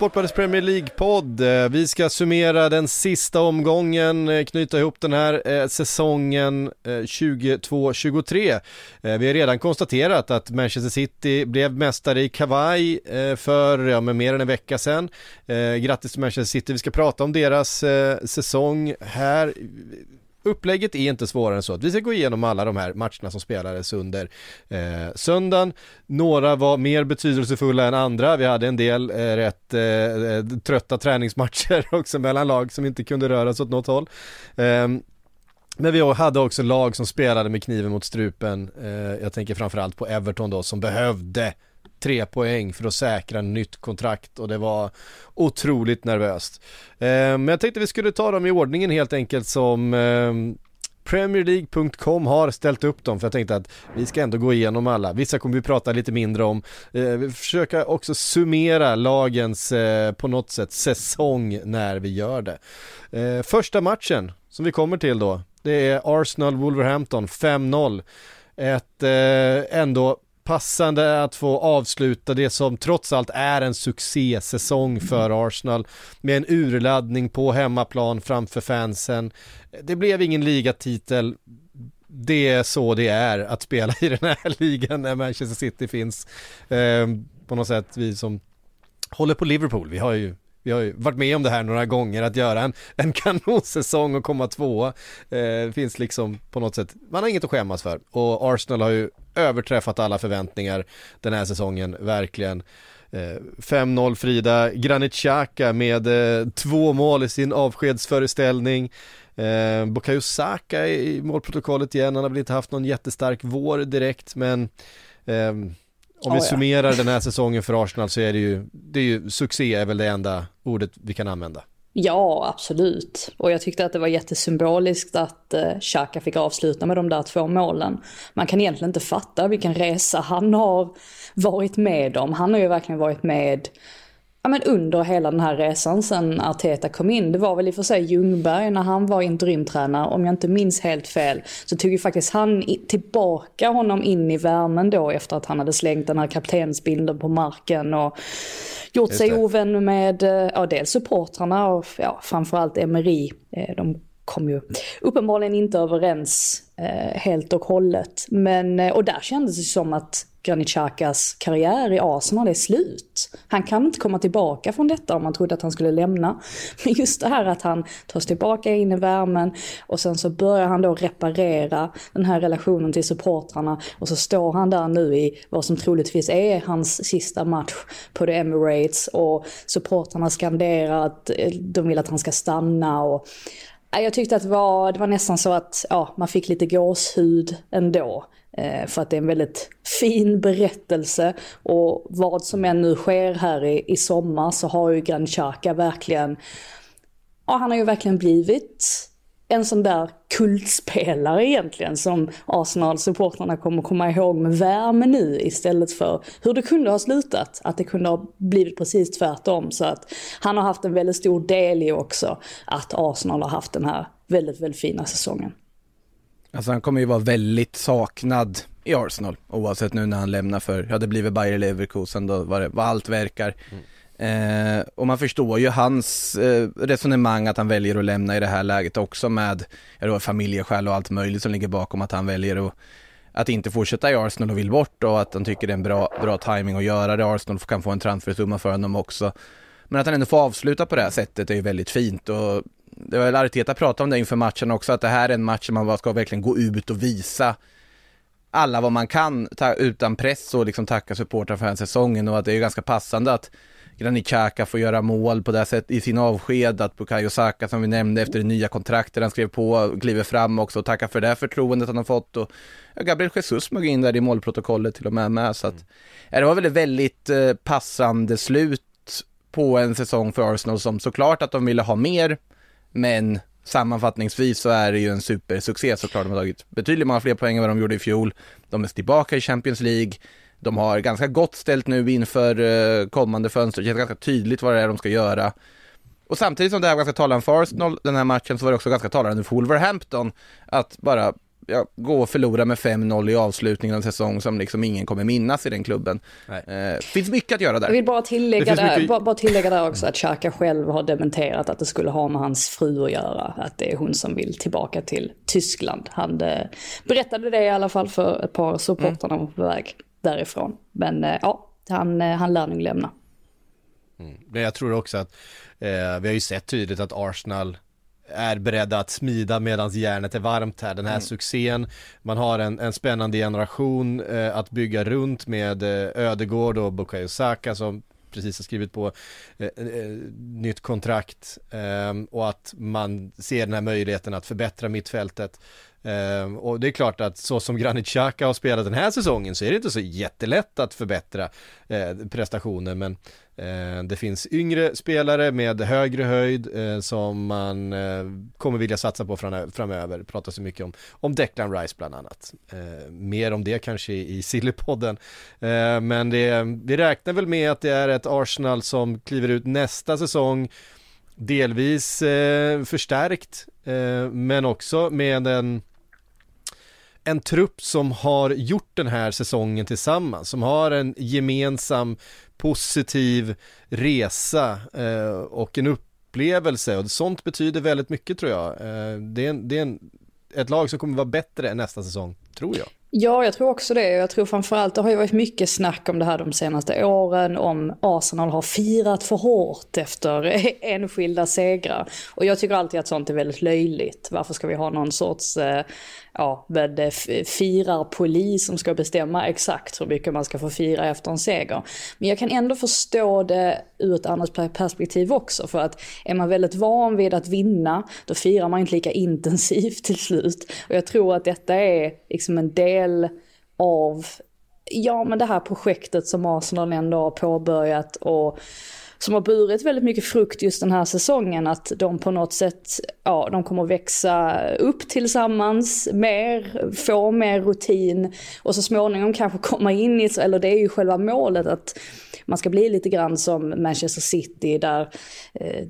Sportbladets Premier League-podd. Eh, vi ska summera den sista omgången, eh, knyta ihop den här eh, säsongen 22-23. Vi har redan konstaterat att Manchester City blev mästare i kavaj för ja, med mer än en vecka sedan. Grattis till Manchester City, vi ska prata om deras säsong här. Upplägget är inte svårare än så. Vi ska gå igenom alla de här matcherna som spelades under eh, söndagen. Några var mer betydelsefulla än andra. Vi hade en del eh, rätt eh, eh trötta träningsmatcher också mellan lag som inte kunde röra sig åt något håll. Eh, men vi hade också lag som spelade med kniven mot strupen. Eh, jag tänker framförallt på Everton då som behövde tre poäng för att säkra nytt kontrakt och det var otroligt nervöst. Eh, men jag tänkte vi skulle ta dem i ordningen helt enkelt som eh, Premierleague.com har ställt upp dem för jag tänkte att vi ska ändå gå igenom alla. Vissa kommer vi prata lite mindre om. Eh, vi försöker också summera lagens eh, på något sätt säsong när vi gör det. Eh, första matchen som vi kommer till då, det är Arsenal-Wolverhampton 5-0. Ett eh, ändå passande att få avsluta det som trots allt är en succésäsong för Arsenal med en urladdning på hemmaplan framför fansen. Det blev ingen ligatitel. Det är så det är att spela i den här ligan när Manchester City finns. Eh, på något sätt vi som håller på Liverpool, vi har ju vi har ju varit med om det här några gånger, att göra en, en kanonsäsong och komma tvåa. Eh, finns liksom på något sätt, man har inget att skämmas för. Och Arsenal har ju överträffat alla förväntningar den här säsongen, verkligen. Eh, 5-0 Frida, Granit Xhaka med eh, två mål i sin avskedsföreställning. Eh, Bukayo Saka i målprotokollet igen, han har väl inte haft någon jättestark vår direkt men ehm, om vi Ja, ja. summerar den här säsongen för Arsenal så är det ju, det är ju succé är väl det enda ordet vi kan använda. Ja, absolut. Och jag tyckte att det var jättesymboliskt att eh, Xhaka fick avsluta med de där två målen. Man kan egentligen inte fatta vilken resa han har varit med om. Han har ju verkligen varit med ja, men under hela den här resan sen Arteta kom in. Det var väl i och för sig Ljungberg när han var interimtränare, om jag inte minns helt fel, så tog ju faktiskt han tillbaka honom in i värmen då efter att han hade slängt den här kaptensbilden på marken och gjort sig ovän med eh, ja, dels supportrarna och ja, framförallt Emery. Eh, De kom ju uppenbarligen inte överens eh, helt och hållet. Men, eh, och där kändes det som att Granit Xhakas karriär i Arsenal är slut. Han kan inte komma tillbaka från detta om man trodde att han skulle lämna. Men just det här att han tas tillbaka in i värmen och sen så börjar han då reparera den här relationen till supportrarna och så står han där nu i vad som troligtvis är hans sista match på The Emirates och supportrarna skanderar att eh, de vill att han ska stanna och jag tyckte att det var, det var nästan så att ja, man fick lite gåshud ändå. Eh, för att det är en väldigt fin berättelse. Och vad som än nu sker här i, i sommar så har ju Grand Chaka verkligen, ja han har ju verkligen blivit en sån där kultspelare egentligen som Arsenal-supportrarna kommer komma ihåg med värme nu istället för hur det kunde ha slutat. Att det kunde ha blivit precis tvärtom. Så att han har haft en väldigt stor del i också att Arsenal har haft den här väldigt, väldigt fina säsongen. Alltså han kommer ju vara väldigt saknad i Arsenal, oavsett nu när han lämnar för, ja det blir väl Bayer Leverkusen då, vad, det, vad allt verkar. Eh, och man förstår ju hans eh, resonemang att han väljer att lämna i det här läget också med, ja familjeskäl och allt möjligt som ligger bakom att han väljer att att inte fortsätta i Arsenal och vill bort och att han tycker det är en bra, bra timing att göra det. Arsenal kan få en transfersumma för honom också. Men att han ändå får avsluta på det här sättet är ju väldigt fint och det var väl Arteta pratade om det inför matchen också, att det här är en match som man bara ska verkligen gå ut och visa alla vad man kan ta, utan press och liksom tacka supportrar för den här säsongen och att det är ganska passande att Granit Xhaka får göra mål på det sättet i sin avsked, att Bukayo Saka som vi nämnde efter det nya kontraktet han skrev på, kliver fram också och tackar för det förtroendet han har fått och Gabriel Jesus smög in där i målprotokollet till och med med så att ja, det var väl ett väldigt eh, passande slut på en säsong för Arsenal som såklart att de ville ha mer, men sammanfattningsvis så är det ju en supersuccé såklart. De har tagit betydligt många fler poäng än vad de gjorde i fjol. De är tillbaka i Champions League. De har ganska gott ställt nu inför eh, kommande fönster. Det känns ganska tydligt vad det är de ska göra. Och samtidigt som det här var ganska talande för Arsenal, den här matchen, så var det också ganska talande för Wolverhampton. Att bara ja, gå och förlora med 5-0 i avslutningen av en säsong som liksom ingen kommer minnas i den klubben. Eh, finns mycket att göra Jag där. vill bara tillägga, där, mycket- bara, bara tillägga där också att Xhaka själv har dementerat att det skulle ha med hans fru att göra. Att det är hon som vill tillbaka till Tyskland. Han eh, berättade det i alla fall för ett par supportrar var på väg därifrån. Men eh, ja, han, eh, han lär nog lämna. Men jag tror också att eh, vi har ju sett tydligt att Arsenal är beredda att smida medan järnet är varmt här. Den här succén, man har en, en spännande generation eh, att bygga runt med eh, Ödegård och Bukayo Saka som precis har skrivit på eh, eh, nytt kontrakt eh, och att man ser den här möjligheten att förbättra mittfältet. Eh, och det är klart att så som Granit Xhaka har spelat den här säsongen så är det inte så jättelätt att förbättra eh, prestationer men eh, det finns yngre spelare med högre höjd eh, som man eh, kommer vilja satsa på fram- framöver. Det pratas så mycket om, om Declan Rice bland annat. Eh, mer om det kanske i, Sillypodden. Eh, men det, vi räknar väl med att det är ett Arsenal som kliver ut nästa säsong delvis eh, förstärkt eh, men också med en en trupp som har gjort den här säsongen tillsammans, som har en gemensam positiv resa eh, och en upplevelse och sånt betyder väldigt mycket tror jag. Eh, det är, en, det är en, ett lag som kommer vara bättre än nästa säsong, tror jag. Ja, jag tror också det. Jag tror framförallt, det har ju varit mycket snack om det här de senaste åren, om Arsenal har firat för hårt efter enskilda segrar. Och jag tycker alltid att sånt är väldigt löjligt. Varför ska vi ha någon sorts, eh, ja, firarpolis som ska bestämma exakt hur mycket man ska få fira efter en seger. Men jag kan ändå förstå det ur ett annat perspektiv också. För att är man väldigt van vid att vinna, då firar man inte lika intensivt till slut. Och jag tror att detta är liksom en del av ja, men det här projektet som Arsenal ändå har påbörjat och som har burit väldigt mycket frukt just den här säsongen. Att de på något sätt, ja, de kommer växa upp tillsammans mer, få mer rutin och så småningom kanske komma in i, eller det är ju själva målet att man ska bli lite grann som Manchester City där eh,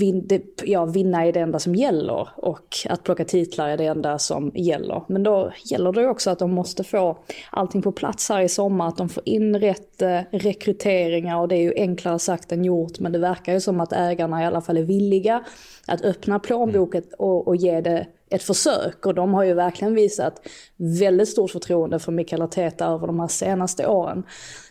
vin, det, ja, vinna är det enda som gäller och att plocka titlar är det enda som gäller. Men då gäller det också att de måste få allting på plats här i sommar, att de får in rätt eh, rekryteringar och det är ju enklare sagt än gjort men det verkar ju som att ägarna i alla fall är villiga att öppna plånboken och, och ge det ett försök och de har ju verkligen visat väldigt stort förtroende för Mikael Arteta över de här senaste åren.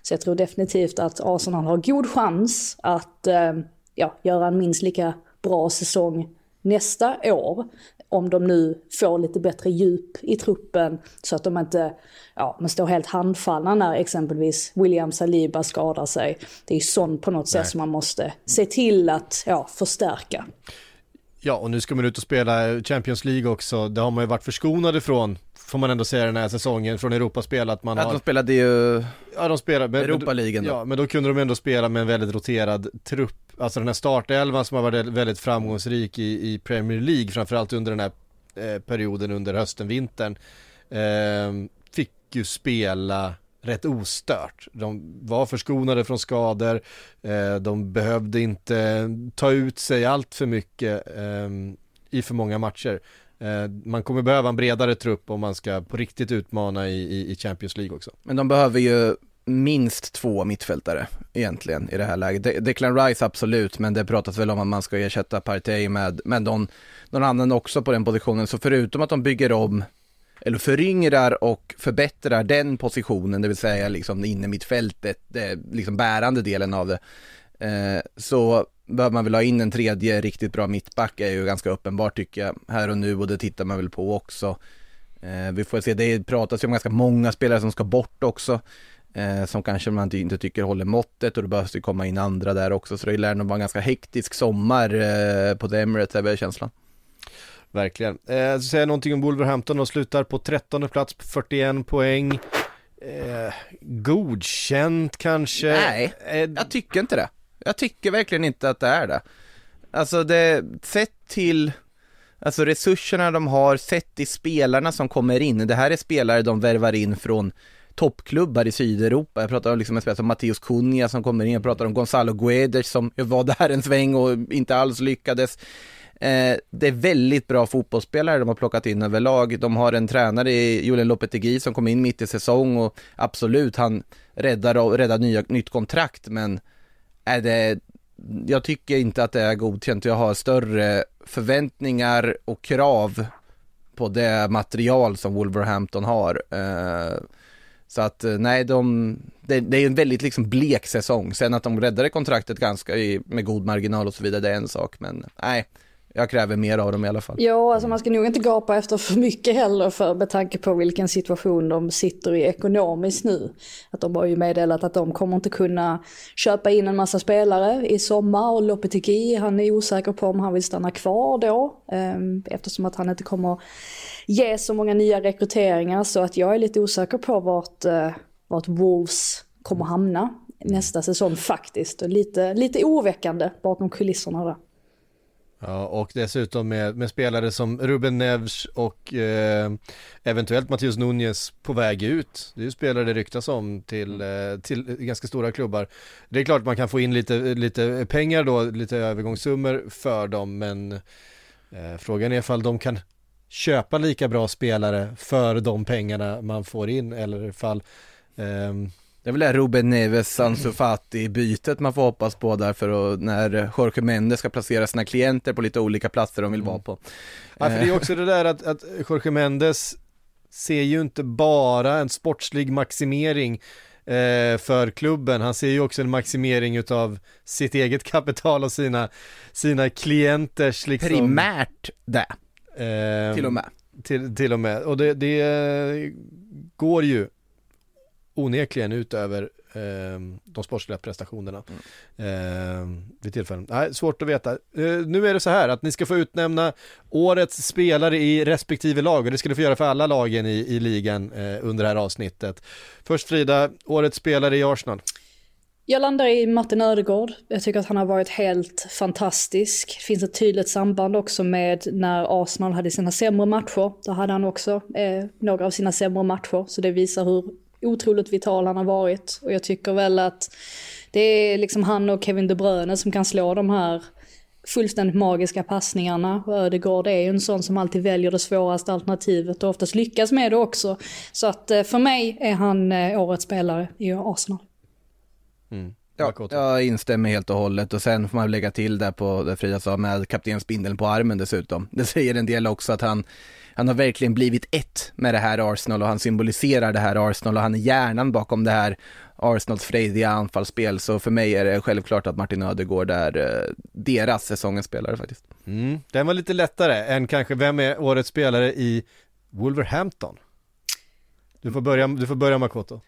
Så jag tror definitivt att Arsenal har god chans att eh, ja, göra en minst lika bra säsong nästa år. Om de nu får lite bättre djup i truppen så att de inte ja, men står helt handfallna när exempelvis William Saliba skadar sig. Det är ju sånt på något sätt som man måste se till att ja, förstärka. Ja, och nu ska man ut och spela Champions League också. Det har man ju varit förskonade från, får man ändå säga den här säsongen, från Europaspel att man Att har... de spelade ju Ja, de spelar men, Europa-ligan då. Ja, men då kunde de ändå spela med en väldigt roterad trupp. Alltså den här startelvan som har varit väldigt framgångsrik i, i Premier League, framförallt under den här eh, perioden under hösten, vintern, eh, fick ju spela rätt ostört. De var förskonade från skador, eh, de behövde inte ta ut sig allt för mycket eh, i för många matcher. Eh, man kommer behöva en bredare trupp om man ska på riktigt utmana i, i, i Champions League också. Men de behöver ju minst två mittfältare egentligen i det här läget. De- Declan Rice absolut, men det pratas väl om att man ska ersätta Partey med, med någon, någon annan också på den positionen. Så förutom att de bygger om, eller föryngrar och förbättrar den positionen, det vill säga liksom inne mittfältet, liksom bärande delen av det, eh, så behöver man väl ha in en tredje riktigt bra mittback är ju ganska uppenbart tycker jag, här och nu och det tittar man väl på också. Eh, vi får se, det pratas ju om ganska många spelare som ska bort också. eh, som kanske man inte- inte tycker håller måttet och det behövs ju komma in andra där också så det lär nog vara en ganska hektisk sommar eh, på The Emirates, är väl känslan. Verkligen. Eh, jag någonting om Wolverhampton och slutar på 13 plats på 41 poäng. Eh, godkänt kanske? Nej, Eh, Jag tycker inte det. Jag tycker verkligen inte att det är det. Alltså det, sett till, alltså resurserna de har, sett till spelarna som kommer in. Det här är spelare de värvar in från toppklubbar i Sydeuropa. Jag pratar om liksom en spelare som Matteus Cunha som kommer in, jag pratar om Gonzalo Guedes som var där en sväng och inte alls lyckades. Eh, det är väldigt bra fotbollsspelare de har plockat in överlag. De har en tränare i Julian Lopetegui som kom in mitt i säsong och absolut, han räddar, räddar nya, nytt kontrakt men är det, jag tycker inte att det är godkänt. Jag har större förväntningar och krav på det material som Wolverhampton har. Eh, så att eh, nej, de, det, det är en väldigt liksom blek säsong. Sen att de räddade kontraktet ganska i, med god marginal och så vidare, det är en sak. Men nej, jag kräver mer av dem i alla fall. Ja, alltså man ska nog inte gapa efter för mycket heller för med tanke på vilken situation de sitter i ekonomiskt nu. Att de har ju meddelat att de kommer inte kunna köpa in en massa spelare i sommar och Lopetegui han är osäker på om han vill stanna kvar då. eh, Eftersom att han inte kommer ge så många nya rekryteringar så att jag är lite osäker på vart, eh, vart Wolves kommer hamna nästa säsong faktiskt. Och lite, lite oroväckande bakom kulisserna där. Ja, och dessutom med, med spelare som Ruben Neves och eh, eventuellt Mattias Nunez på väg ut. Det är ju spelare det ryktas om till, eh, till ganska stora klubbar. Det är klart man kan få in lite, lite pengar då, lite övergångssummor för dem, men eh, frågan är ifall de kan köpa lika bra spelare för de pengarna man får in eller ifall ehm, Det är väl det Ruben Neves, Ansu Fati bytet man får hoppas på där för att när Jorge Mendes ska placera sina klienter på lite olika platser de vill vara på. Ja, för det är också det där att, att Jorge Mendes ser ju inte bara en sportslig maximering eh, för klubben, han ser ju också en maximering utav sitt eget kapital och sina, sina klienters liksom Primärt det, eh, till och med. till, till och med, och det, det eh, går ju onekligen ut över eh, de sportsliga prestationerna eh, vid tillfällen. Nej, svårt att veta. Eh, nu är det så här att ni ska få utnämna årets spelare i respektive lag och det ska ni få göra för alla lagen i, i ligan eh, under det här avsnittet. Först Frida, årets spelare i Arsenal. Jag landar i Martin Ödegård. Jag tycker att han har varit helt fantastisk. Det finns ett tydligt samband också med när Arsenal hade sina sämre matcher. Då hade han också eh, några av sina sämre matcher. Så det visar hur otroligt vital han har varit. Och jag tycker väl att det är liksom han och Kevin De Bruyne som kan slå de här fullständigt magiska passningarna. Och Ödegård är ju en sån som alltid väljer det svåraste alternativet och oftast lyckas med det också. Så att eh, för mig är han eh, årets spelare i Arsenal. Mm. Ja, jag instämmer helt och hållet och sen får man lägga till där på det Frida sa med kaptensbindeln på armen dessutom. Det säger en del också att han, han har verkligen blivit ett med det här Arsenal och han symboliserar det här Arsenal och han är hjärnan bakom det här Arsenals frejdiga anfallsspel. Så för mig är det självklart att Martin Ödegård är eh, deras säsongens spelare faktiskt. Mm. Den var lite lättare än kanske vem är årets spelare i Wolverhampton? Du får börja, du får börja Makoto.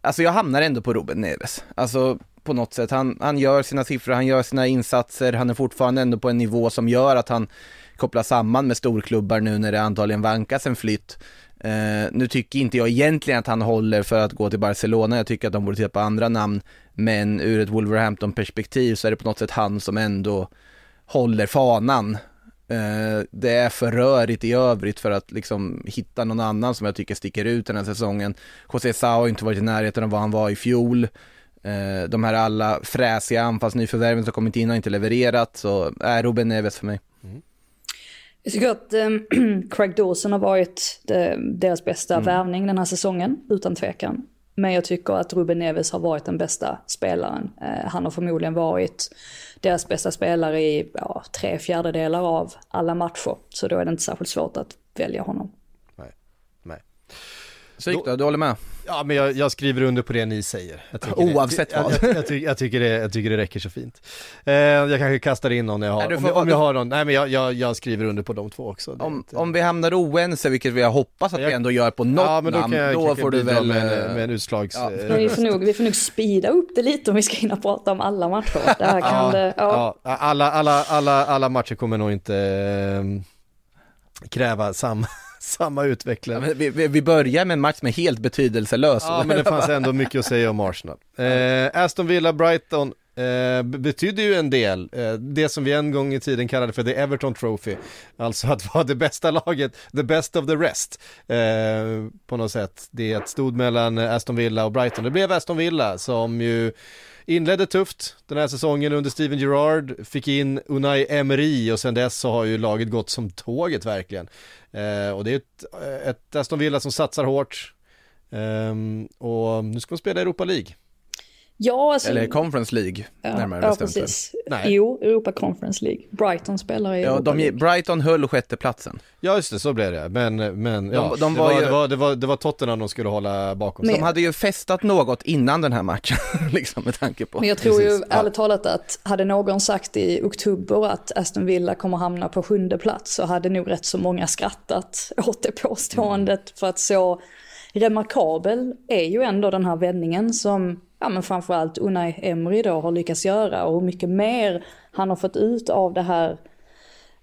Alltså jag hamnar ändå på Ruben Neves. Alltså på något sätt, han, han gör sina siffror, han gör sina insatser, han är fortfarande ändå på en nivå som gör att han kopplar samman med storklubbar nu när det antagligen vankas en flytt. Uh, nu tycker inte jag egentligen att han håller för att gå till Barcelona, jag tycker att de borde titta på andra namn, men ur ett Wolverhampton-perspektiv så är det på något sätt han som ändå håller fanan. Uh, det är för rörigt i övrigt för att liksom hitta någon annan som jag tycker sticker ut den här säsongen. José Sao har inte varit i närheten av vad han var i fjol. Eh, de här alla fräsiga anfallsnyförvärven som kommit in har inte levererat, så är Ruben Neves för mig. Jag tycker att eh, Craig Dawson har varit eh, deras bästa värvning den här säsongen, utan tvekan. Men jag tycker att Ruben Neves har varit den bästa spelaren. Eh, han har förmodligen varit deras bästa spelare i ja, tre fjärdedelar av alla matcher. Så då är det inte särskilt svårt att välja honom. Nej. Psyk då, du håller med? Ja, men jag, jag skriver under på det ni säger. Jag tycker Oavsett det, vad. Jag, jag, jag, tycker, jag, tycker det, jag tycker det räcker så fint. Eh, jag kanske kastar in någon när jag har, Nej, om, jag, om jag har någon, nej men jag, jag, jag skriver under på de två också. Om, inte- om vi hamnar oense, vilket vi hoppas att Jag- vi ändå gör på något ja, men då namn, kan jag då får du väl... med, en- eh, med en utslags... ja. eh, vi får, nog, vi får nog speeda upp det lite om vi ska hinna prata om alla matcher. Det här kan Ja, det, ja. Ja, alla, alla, alla, alla matcher kommer nog inte eh, kräva samma, samma utveckling. Ja, vi, vi, börjar med en match som är helt betydelselös. Ja, men det fanns ändå mycket att säga om Arsenal. Eh, Aston Villa, Brighton eh, b- betydde ju en del, eh, det som vi en gång i tiden kallade för the Everton Trophy, alltså att vara det bästa laget, the best of the rest, eh, på något sätt. Det stod mellan Aston Villa och Brighton. Det blev Aston Villa som ju inledde tufft den här säsongen under Steven Gerrard, fick in Unai Emery och sen dess så har ju laget gått som tåget verkligen. Eh, och det är ett, ett Aston Villa som satsar hårt, Eh, och nu ska man spela Europa League. Ja, alltså, Eller Conference League, ja, närmare ja, bestämt. precis. Nej. Jo, Europa Conference League. Brighton spelar i Ja, Europa de, League. Brighton höll sjätteplatsen. Ja just det, så blev det. Men, men ja, de det, var var, ju- det, var, det, var, det var Tottenham de skulle hålla bakom sig. De hade ju festat något innan den här matchen, liksom med tanke på. Men jag tror ju Precis, ja. ärligt talat att hade någon sagt i oktober att Aston Villa kommer hamna på sjunde plats så hade nog rätt så många skrattat åt det påståendet. För att så remarkabel är ju ändå den här vändningen som ja, men framförallt Unai Emery då har lyckats göra och hur mycket mer han har fått ut av det här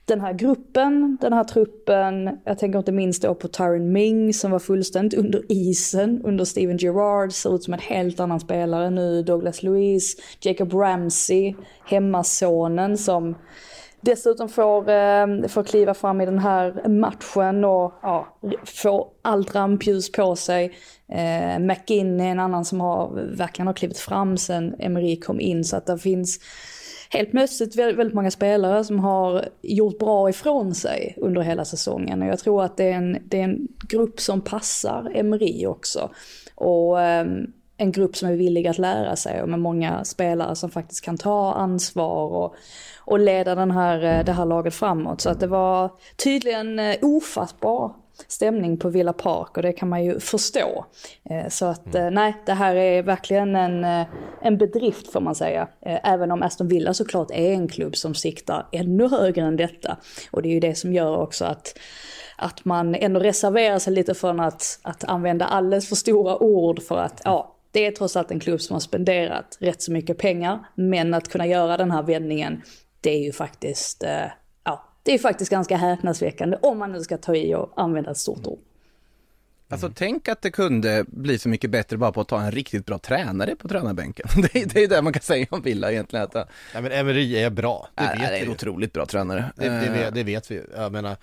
den här gruppen, den här truppen, jag tänker inte minst då på Tyron Ming som var fullständigt under isen under Steven Gerrard, ser ut som en helt annan spelare nu, Douglas Luiz, Jacob Ramsey, hemmasonen som dessutom får, eh, får kliva fram i den här matchen och ja, få allt rampljus på sig. Eh, McGinn är en annan som har, verkligen har klivit fram sen Emery kom in så att det finns helt plötsligt väldigt, många spelare som har gjort bra ifrån sig under hela säsongen. Och jag tror att det är en, det är en grupp som passar Emery också. Och eh, en grupp som är villig att lära sig och med många spelare som faktiskt kan ta ansvar och, och leda den här, eh, det här laget framåt. Så att det var tydligen eh, ofattbar stämning på Villa Park och det kan man ju förstå. Eh, Så att eh, nej, det här är verkligen en, eh, en bedrift får man säga. Även om Aston Villa såklart är en klubb som siktar ännu högre än detta. Och det är ju det som gör också att att man ändå reserverar sig lite från att, att använda alldeles för stora ord för att, ja, det är trots allt en klubb som har spenderat rätt så mycket pengar, men att kunna göra den här vändningen, det är ju faktiskt, eh, det är faktiskt ganska häpnadsväckande om man nu ska ta i och använda ett stort ord. Alltså tänk att det kunde bli så mycket bättre bara på att ta en riktigt bra tränare på tränarbänken. Det är, det är det man kan säga om Villa egentligen. Att, Ja men Emery är bra, det det vet är vi en ju. otroligt bra tränare. Det, det, Eh, vet, det vet vi ju. Jag menar,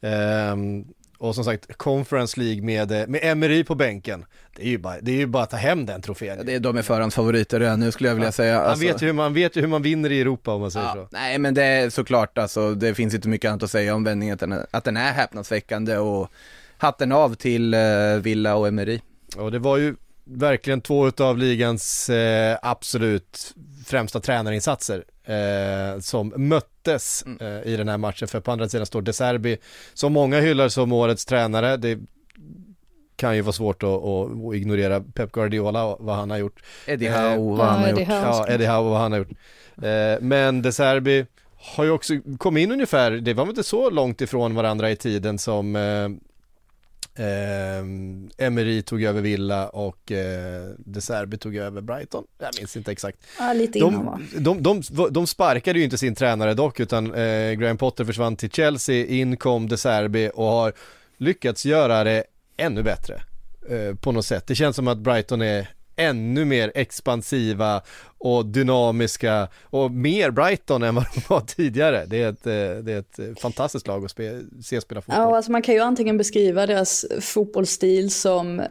ehm, och som sagt, Conference League med, eh, med Emery på bänken, det är ju bara, det är ju bara att ta hem den trofén. det är de är förhandsfavoriter redan nu skulle jag vilja säga. Man Alltså, vet, ju hur man vet ju hur man vinner i Europa om man säger ja, så. nej men det är såklart alltså, det finns inte mycket annat att säga om vändningen, att den är, att den är häpnadsväckande och hatten av till eh, Villa och Emery. Och det var ju verkligen två av ligans eh, absolut främsta tränarinsatser eh, som möttes eh, i den här matchen. För på andra sidan står De Serbi, som många hyllar som årets tränare. Det kan ju vara svårt att, att, ignorera Pep Guardiola och vad han har gjort. Eddie Eh, Howe, vad han har gjort. Ja, Eddie Howe och vad han har gjort. Eh, men De Serbi har ju också kommit in ungefär, det var väl inte så långt ifrån varandra i tiden som eh, Emery tog över Villa och eh, De Serbi tog över Brighton. Jag minns inte exakt. Ja, lite innan va? De, de, de, de sparkade ju inte sin tränare dock utan eh, Graham Potter försvann till Chelsea, in kom De Serbi och har lyckats göra det ännu bättre eh, på något sätt. Det känns som att Brighton är ännu mer expansiva och dynamiska och mer Brighton än vad de var tidigare. Det är ett, eh, det är ett fantastiskt lag att spe, se spela fotboll. Ja, alltså man kan ju antingen beskriva deras fotbollsstil som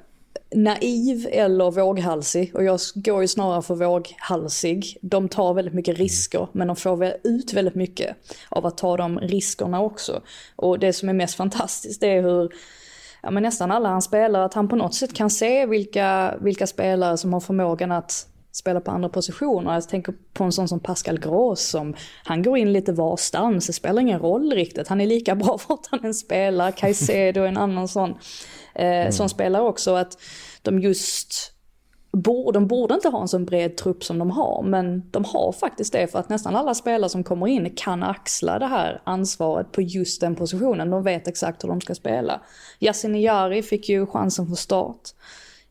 naiv eller våghalsig. Och jag går ju snarare för våghalsig. De tar väldigt mycket risker, men de får väl ut väldigt mycket av att ta de riskerna också. Och det som är mest fantastiskt är hur ja, men nästan alla han spelar, att han på något sätt kan se vilka, vilka spelare som har förmågan att spela på andra positioner. Jag tänker på en sån som Pascal Gros som, han går in lite varstans, det spelar ingen roll riktigt. Han är lika bra vart han än spelar. Caicedo är en annan sån eh, som spelar också. Att de just de borde inte ha en så bred trupp som de har, men de har faktiskt det för att nästan alla spelare som kommer in kan axla det här ansvaret på just den positionen. De vet exakt hur de ska spela. Yasin Jari fick ju chansen från start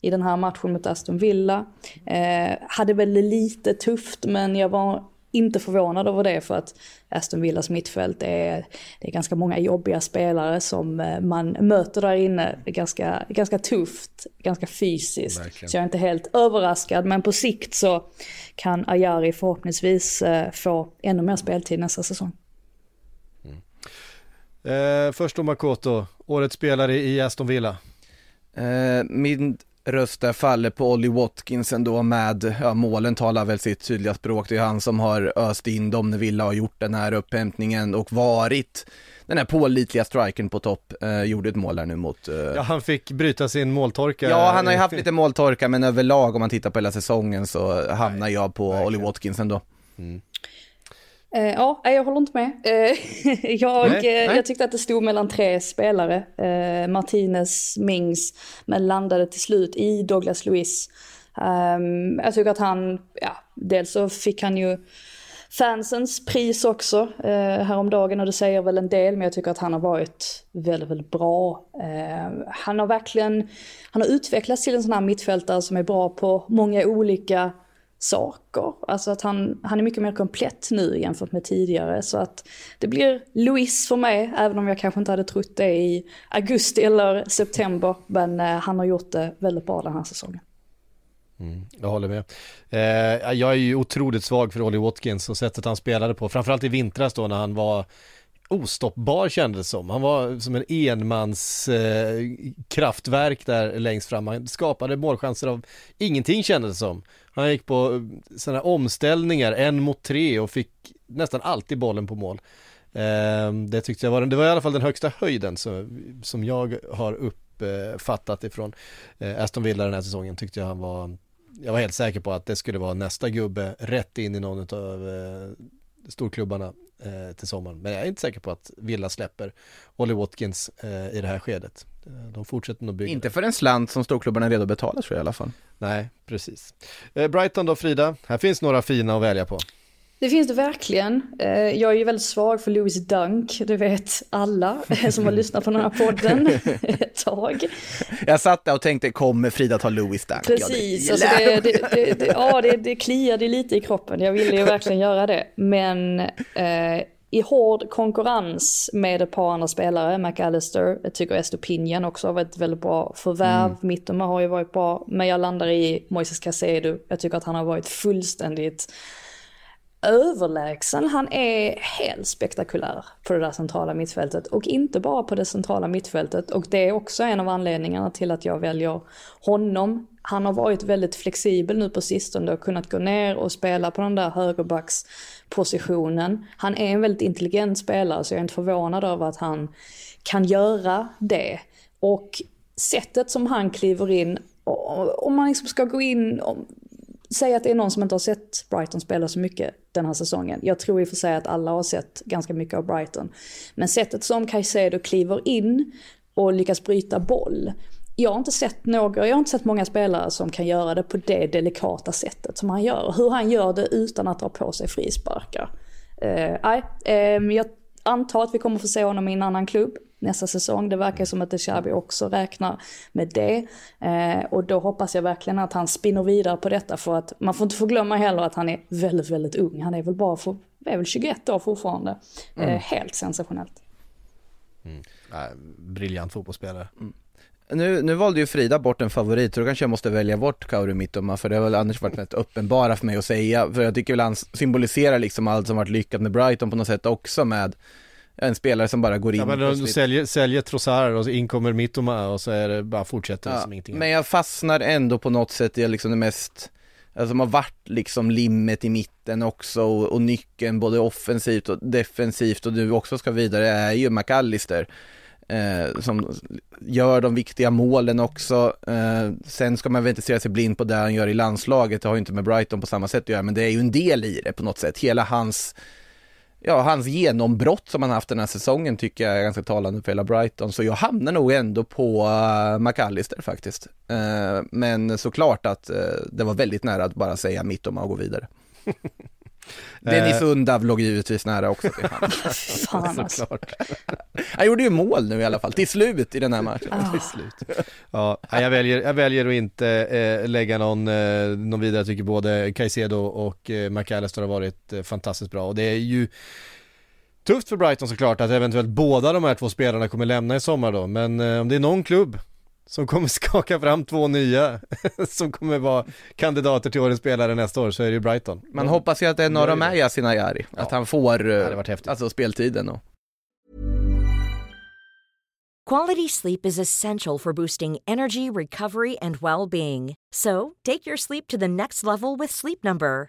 i den här matchen mot Aston Villa. Eh, hade väl lite tufft, men jag var inte förvånad över det för att Aston Villas mittfält är, det är ganska många jobbiga spelare som eh, man möter där inne. Ganska, ganska tufft, ganska fysiskt. Verkligen. Så jag är inte helt överraskad, men på sikt så kan Ayari förhoppningsvis eh, få ännu mer speltid nästa säsong. Eh, först då Makoto, årets spelare i Aston Villa. Eh, min röst där faller på Ollie Watkins ändå med, ja målen talar väl sitt tydliga språk. Det är han som har öst in dem när Villa har gjort den här upphämtningen och varit den här pålitliga strikern på topp. Eh, gjorde ett mål där nu mot eh, Ja, han fick bryta sin måltorka. Ja, han har ju haft lite måltorka, men överlag om man tittar på hela säsongen så hamnar jag på Ollie Watkins ändå. Eh, ja, jag håller inte med. Eh, jag, Nej, eh, nej. jag tyckte att det stod mellan tre spelare. Eh, Martinez, Mings, men landade till slut i Douglas Luiz. Ehm, jag tycker att han, ja, dels så fick han ju fansens pris också eh, häromdagen och det säger väl en del men jag tycker att han har varit väldigt, väldigt bra. Eh, han har verkligen, han har utvecklats till en sån här mittfältare som är bra på många olika saker. Alltså att han, han är mycket mer komplett nu jämfört med tidigare. Så att det blir Louis för mig, även om jag kanske inte hade trott det i augusti eller september. Men eh, han har gjort det väldigt bra den här säsongen. Mm, jag håller med. Eh, jag är ju otroligt svag för Ollie Watkins och sättet han spelade på, framförallt i vintras då när han var ostoppbar kändes det som. Han var som en enmans eh, kraftverk där längst fram. Han skapade målchanser av ingenting kändes det som. Han gick på eh, sådana omställningar, en mot tre och fick nästan alltid bollen på mål. Eh, det tyckte jag var, det var i alla fall den högsta höjden som, som jag har uppfattat ifrån eh, Aston Villa den här säsongen tyckte jag han var jag var helt säker på att det skulle vara nästa gubbe rätt in i någon av eh, storklubbarna eh, till sommaren. Men jag är inte säker på att Villa släpper Ollie Watkins eh, i det här skedet. Eh, De fortsätter nog bygga. Inte för en slant som storklubbarna är redo att betala tror jag i alla fall. Nej, precis. Eh, Brighton då Frida, här finns några fina att välja på. Det finns det verkligen. Eh, Jag är ju väldigt svag för Louis Dunk, det vet alla eh, som har lyssnat på den här podden ett tag. Jag satt där och tänkte, kommer Frida ta Louis Dunk? Precis, ja, alltså det, det, det, det, det, ja, det, det kliade lite i kroppen. Jag ville ju verkligen göra det. Men eh, i hård konkurrens med ett par andra spelare, McAllister, jag tycker Estopinian också har varit ett väldigt bra förvärv. Mm. Mittoma har ju varit bra, men jag landar i Moises Caicedo. Jag tycker att han har varit fullständigt överlägsen. Han är helt spektakulär på det där centrala mittfältet. Och inte bara på det centrala mittfältet. Och det är också en av anledningarna till att jag väljer honom. Han har varit väldigt flexibel nu på sistone och kunnat gå ner och spela på den där högerbackspositionen. Han är en väldigt intelligent spelare så jag är inte förvånad över att han kan göra det. Och sättet som han kliver in, om man liksom ska gå in, säg att det är någon som inte har sett Brighton spela så mycket den här säsongen. Jag tror i och för sig att alla har sett ganska mycket av Brighton. Men sättet som Caicedo kliver in och lyckas bryta boll. Jag har inte sett några, jag har inte sett många spelare som kan göra det på det delikata sättet som han gör. Hur han gör det utan att dra på sig frisparkar. Eh, nej, eh, jag antar att vi kommer få se honom i en annan klubb nästa säsong. Det verkar som att Deshabi också räknar med det. Eh, och då hoppas jag verkligen att han spinner vidare på detta för att man får inte förglömma heller att han är väldigt, väldigt ung. Han är väl bara för, är väl 21 år fortfarande. Eh, helt sensationellt. Nej, briljant fotbollsspelare. Nu, nu valde ju Frida bort en favorit, så då kanske jag måste välja bort Kauri Mittoma, för det har väl annars varit rätt uppenbara för mig att säga, för jag tycker väl han symboliserar liksom allt som varit lyckat med Brighton på något sätt också med en spelare som bara går in Ja, men de säljer, säljer Trossard och så in kommer Mittoma och så är det bara fortsätter Ja, som ingenting. men jag fastnar ändå på något sätt i liksom det mest, alltså som har varit liksom limmet i mitten också och, och nyckeln både offensivt och defensivt och du också ska vidare är ju McAllister. eh, som gör de viktiga målen också. Eh, sen ska man väl inte sig blind på det han gör i landslaget, det har ju inte med Brighton på samma sätt att göra, men det är ju en del i det på något sätt. Hela hans ja, hans genombrott som han haft den här säsongen tycker jag är ganska talande för hela Brighton. Så jag hamnar nog ändå på uh, McAllister faktiskt. Uh, men såklart att uh, det var väldigt nära att bara säga mitt om och gå vidare. Dennis Undav låg givetvis nära också till. Fan alltså. Han gjorde ju mål nu i alla fall, till slut i den här matchen. Ah. till slut. Ja, jag väljer, jag väljer att inte eh, lägga någon, eh, någon vidare. Jag tycker både Caicedo och eh, McAllister har varit eh, fantastiskt bra och det är ju tufft för Brighton såklart att eventuellt båda de här två spelarna kommer lämna i sommar då, men eh, om det är någon klubb som kommer skaka fram två nya som kommer vara kandidater till årets spelare nästa år så är det ju Brighton. Man hoppas ju att det är några med Yasin Ayari, Ja. att han får eh, Det hade varit häftigt. alltså speltiden och Quality sleep is essential for boosting energy, recovery, and well being. So, take your sleep to the next level with Sleep Number.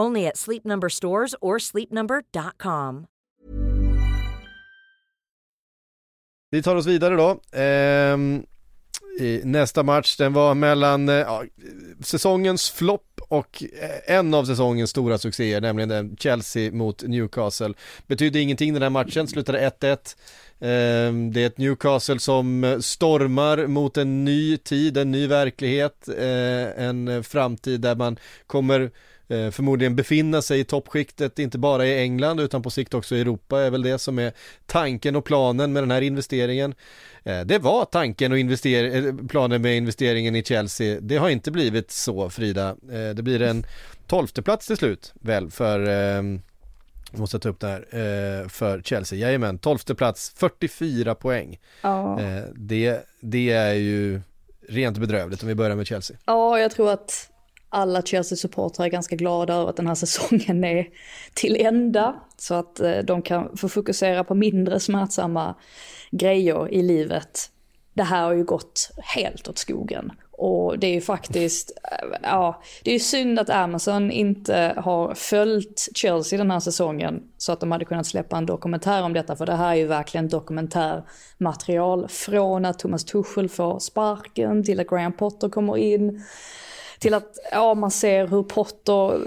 Only at Sleep Number stores or sleepnumber.com. Vi tar oss vidare då. Ehm, i nästa match, den var mellan eh, ja, säsongens flopp och eh, en av säsongens stora succéer, nämligen Chelsea mot Newcastle. Betydde ingenting den här matchen, slutade 1-1. Ehm, det är ett Newcastle som eh, stormar mot en ny tid, en ny verklighet, en framtid där man kommer förmodligen befinna sig i toppskiktet, inte bara i England utan på sikt också i Europa är väl det som är tanken och planen med den här investeringen. Eh, Det var tanken och invester- eh, planen med investeringen i Chelsea. Det har inte blivit så Frida. Eh, Det blir en tolfte plats till slut väl för eh, jag måste ta upp det här eh, för Chelsea. Jajamän, tolfte plats, 44 poäng. Ja. Eh, Det, det är ju rent bedrövligt om vi börjar med Chelsea. ja, jag tror att alla Chelsea-supportrar är ganska glada över att den här säsongen är till ända. Så att eh, de kan få fokusera på mindre smärtsamma grejer i livet. Det här har ju gått helt åt skogen. Och det är ju faktiskt, eh, ja, det är ju synd att Amazon inte har följt Chelsea den här säsongen så att de hade kunnat släppa en dokumentär om detta. För det här är ju verkligen dokumentärmaterial från att Thomas Tuchel får sparken till att Graham Potter kommer in till att ja, man ser hur Potter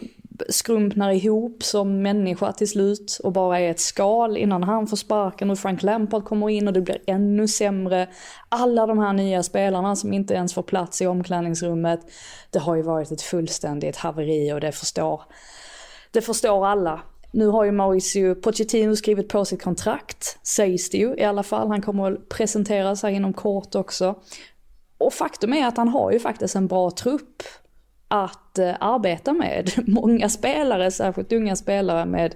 skrumpnar ihop som människa till slut och bara är ett skal innan han får sparken och Frank Lampard kommer in och det blir ännu sämre. Alla de här nya spelarna som inte ens får plats i omklädningsrummet. Det har ju varit ett fullständigt haveri och det förstår, det förstår alla. Nu har ju Mauricio Pochettino skrivit på sitt kontrakt, sägs det ju i alla fall. Han kommer att presenteras här inom kort också. Och faktum är att han har ju faktiskt en bra trupp att eh, arbeta med. Många spelare, särskilt unga spelare med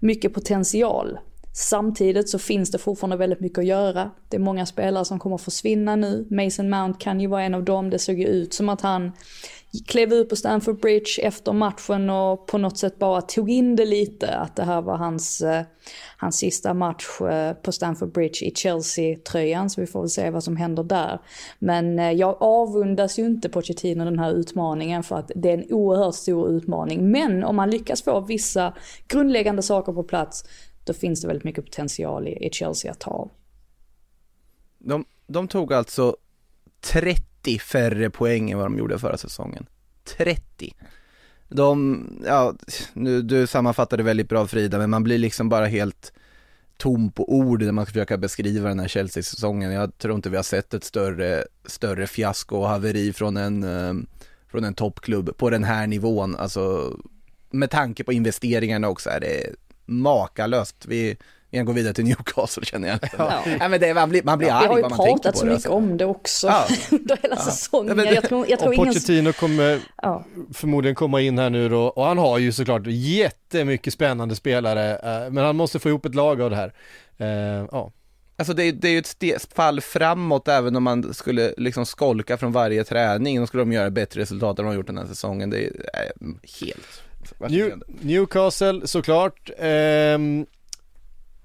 mycket potential. Samtidigt så finns det fortfarande väldigt mycket att göra. Det är många spelare som kommer att försvinna nu. Mason Mount kan ju vara en av dem. Det såg ju ut som att han klev ut på Stamford Bridge efter matchen och på något sätt bara tog in det lite. Att det här var hans, eh, hans sista match eh, på Stamford Bridge i Chelsea-tröjan. Så vi får väl se vad som händer där. Men eh, jag avundas ju inte Pochettino den här utmaningen för att det är en oerhört stor utmaning. Men om man lyckas få vissa grundläggande saker på plats då finns det väldigt mycket potential i, i Chelsea att ta av. De, de tog alltså 30 färre poäng än vad de gjorde förra säsongen. 30. De, ja, nu, du sammanfattade väldigt bra Frida, men man blir liksom bara helt tom på ord när man ska försöka beskriva den här Chelsea-säsongen. Jag tror inte vi har sett ett större, större fiasko och haveri från en, eh, från en toppklubb på den här nivån. Alltså, med tanke på investeringarna också är det makalöst. Vi, vi kan gå vidare till Newcastle känner jag. Ja. Nej, men det, man blir, man blir Vi arg har ju vad man tänker pratat på så det. mycket alltså. om det också Ja. under hela Ja. säsongen. Ja, det- jag tror, jag tror Och ingen... Pochettino kommer Ja. förmodligen komma in här nu då och han har ju såklart jättemycket spännande spelare eh, men han måste få ihop ett lag av det här. Eh, ja. Alltså det, är- det är ju ett fall framåt även om man skulle liksom skolka från varje träning, då skulle de göra bättre resultat än de har gjort den här säsongen. Det är äh, helt New. Newcastle såklart. Ehm,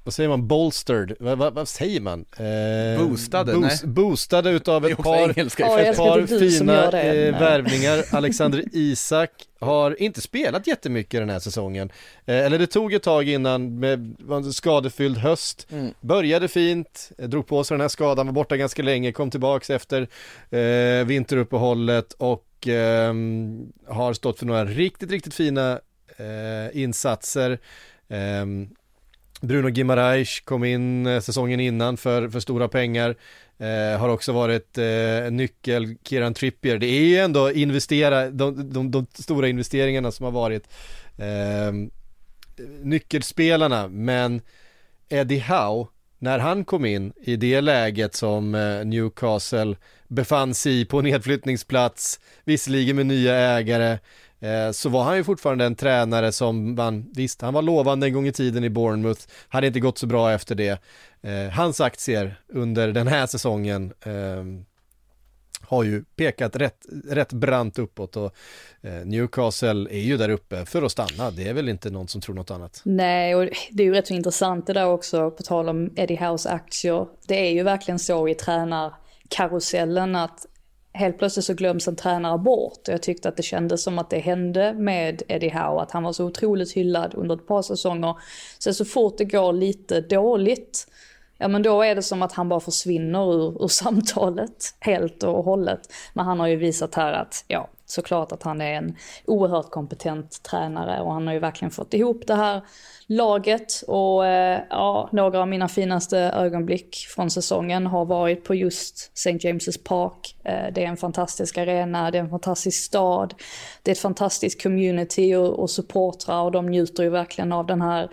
vad säger man? Bolstered? Vad, vad, vad säger man? Ehm, Boostade, boost- nej. Boostade utav ett par engelska. Ett par fina eh, värvningar. Alexander Isak har inte spelat jättemycket den här säsongen. Eh, eller det tog ett tag innan med skadefylld höst. Mm. Började fint, eh, drog på sig den här skadan, var borta ganska länge, kom tillbaks efter eh, vinteruppehållet och ehm, har stått för några riktigt, riktigt fina eh, insatser. Bruno Guimaraes kom in eh, säsongen innan för, för stora pengar. Eh, har också varit eh, nyckel, Kieran Trippier. Det är ju ändå investera, de, de, de stora investeringarna som har varit eh, nyckelspelarna, men Eddie Howe, när han kom in i det läget som eh, Newcastle befann sig i på nedflyttningsplats, visserligen med nya ägare, Eh, så var han ju fortfarande en tränare som man, visst, han var lovande en gång i tiden i Bournemouth, hade inte gått så bra efter det. Eh, hans aktier under den här säsongen eh, har ju pekat rätt, rätt brant uppåt och eh, Newcastle är ju där uppe för att stanna, det är väl inte någon som tror något annat. Nej, och det är ju rätt så intressant det där också, på tal om Eddie House aktier. Det är ju verkligen så i tränarkarusellen att helt plötsligt så glöms en tränare bort. Och jag tyckte att det kändes som att det hände med Eddie Howe, att han var så otroligt hyllad under ett par säsonger. Sen så fort det går lite dåligt, ja men då är det som att han bara försvinner ur, ur samtalet helt och hållet. Men han har ju visat här att, ja, såklart att han är en oerhört kompetent tränare och han har ju verkligen fått ihop det här laget och eh, ja, några av mina finaste ögonblick från säsongen har varit på just St. James's Park. Eh, det är en fantastisk arena, det är en fantastisk stad, det är ett fantastiskt community och, och supportrar och de njuter ju verkligen av den här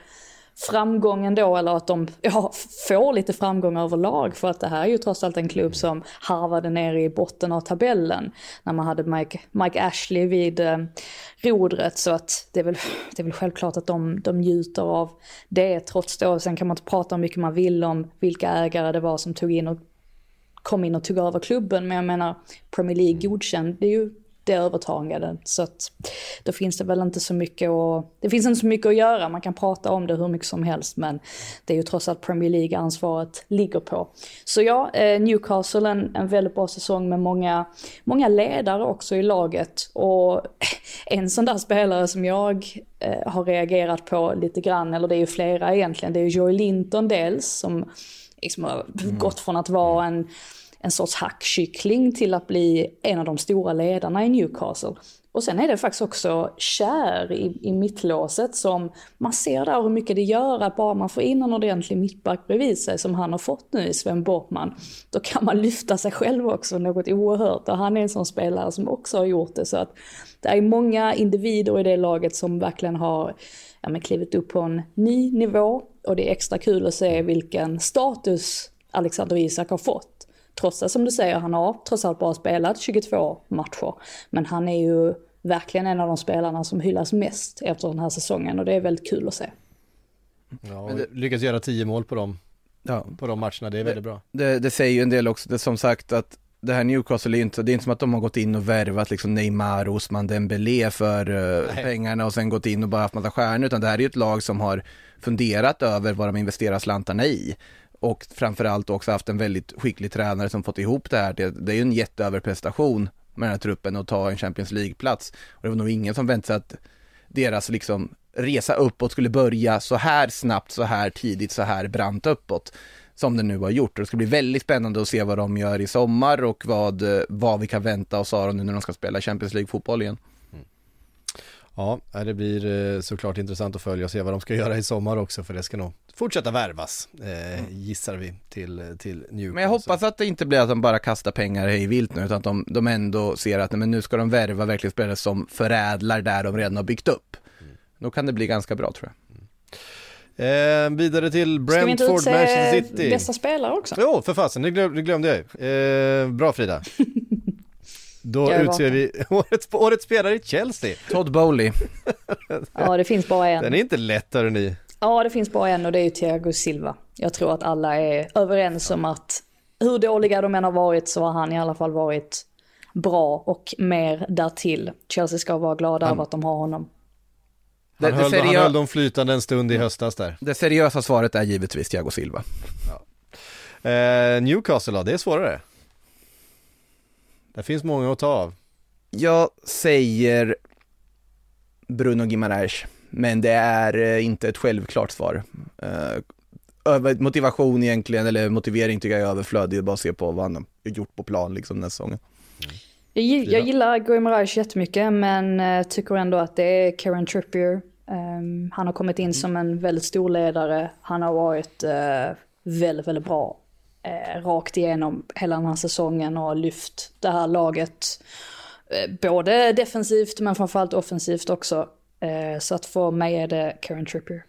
framgången då, eller att de ja, får lite framgång överlag. För att det här är ju trots allt en klubb som harvade ner i botten av tabellen. När man hade Mike, Mike Ashley vid eh, rodret. Så att det är väl, det är väl självklart att de, de njuter av det trots då. Sen kan man inte prata hur mycket man vill om vilka ägare det var som tog in och kom in och tog över klubben. Men jag menar, Premier League godkände ju det övertagandet. Så att då finns det väl inte så mycket att, det finns inte så mycket att göra. Man kan prata om det hur mycket som helst men det är ju trots allt Premier League ansvaret ligger på. Så ja, eh, Newcastle en, en väldigt bra säsong med många, många ledare också i laget. Och en sån där spelare som jag eh, har reagerat på lite grann, eller det är ju flera egentligen, det är ju Joey Linton dels som liksom har gått från att vara en en sorts hackkyckling till att bli en av de stora ledarna i Newcastle. Och sen är det faktiskt också kär i, i mittlåset som man ser där hur mycket det gör att bara man får in en ordentlig mittback bredvid sig som han har fått nu i Sven Bortman. Då kan man lyfta sig själv också något oerhört och han är en sån spelare som också har gjort det. Så att det är många individer i det laget som verkligen har ja, men klivit upp på en ny nivå och det är extra kul att se vilken status Alexander Isak har fått. Trots att som du säger, han har trots allt bara spelat 22 matcher. Men han är ju verkligen en av de spelarna som hyllas mest efter den här säsongen och det är väldigt kul att se. Ja, och lyckas göra tio mål på dem, Ja, på de matcherna, det är väldigt bra. det, det säger ju en del också, det som sagt att det här Newcastle är inte, det är inte som att de har gått in och värvat liksom Neymar och Osman Dembélé för uh, pengarna och sen gått in och bara haft massa stjärnor, utan det här är ju ett lag som har funderat över vad de investerar slantarna i. Och framförallt också haft en väldigt skicklig tränare som fått ihop det här. Det, det är ju en jätteöverprestation med den här truppen att ta en Champions League-plats. Och det var nog ingen som väntade sig att deras liksom resa uppåt skulle börja så här snabbt, så här tidigt, så här brant uppåt som den nu har gjort. Och det ska bli väldigt spännande att se vad de gör i sommar och vad, vad vi kan vänta oss av dem nu när de ska spela Champions League-fotboll igen. Ja, det blir eh, såklart intressant att följa och se vad de ska göra i sommar också för det ska nog fortsätta värvas, eh, gissar vi, till, till Newcastle. Men jag hoppas att det inte blir att de bara kastar pengar hej vilt nu, utan att de, de ändå ser att nej, men nu ska de värva verkligen spelare som förädlar där de redan har byggt upp. Då kan det bli ganska bra tror jag. Eh, vidare till Ska vi inte Brentford, Manchester utse City. bästa spelare också? Jo, för fasen, det, glöm, det glömde jag ju. Eh, bra Frida. Då utser vi årets, årets spelare i Chelsea. Todd Bowley. Ja, det finns bara en. Den är inte lätt hörni. Ja, det finns bara en och det är ju Thiago Silva. Jag tror att alla är överens om att hur dåliga de än har varit så har han i alla fall varit bra och mer därtill. Chelsea ska vara glada Han- över att de har honom. Han, Det, det, höll, han seriö- höll dem flytande en stund i höstas där. det seriösa svaret är givetvis Thiago Silva. Eh, Newcastle då, det är svårare. Det finns många att ta av. Jag säger Bruno Gimares, men det är eh, inte ett självklart svar. Eh, motivation egentligen, eller motivering tycker jag är överflödig, det är bara att se på vad han har gjort på plan liksom den här säsongen. Jag, jag gillar Guimaraes jättemycket men eh, tycker ändå att det är Karen Trippier. Ehm, han har kommit in som en väldigt stor ledare. Han har varit väldigt, väldigt bra eh, rakt igenom hela den här säsongen och lyft det här laget. Eh, både defensivt men framförallt offensivt också. Eh, så att för mig är det Karen Trippier.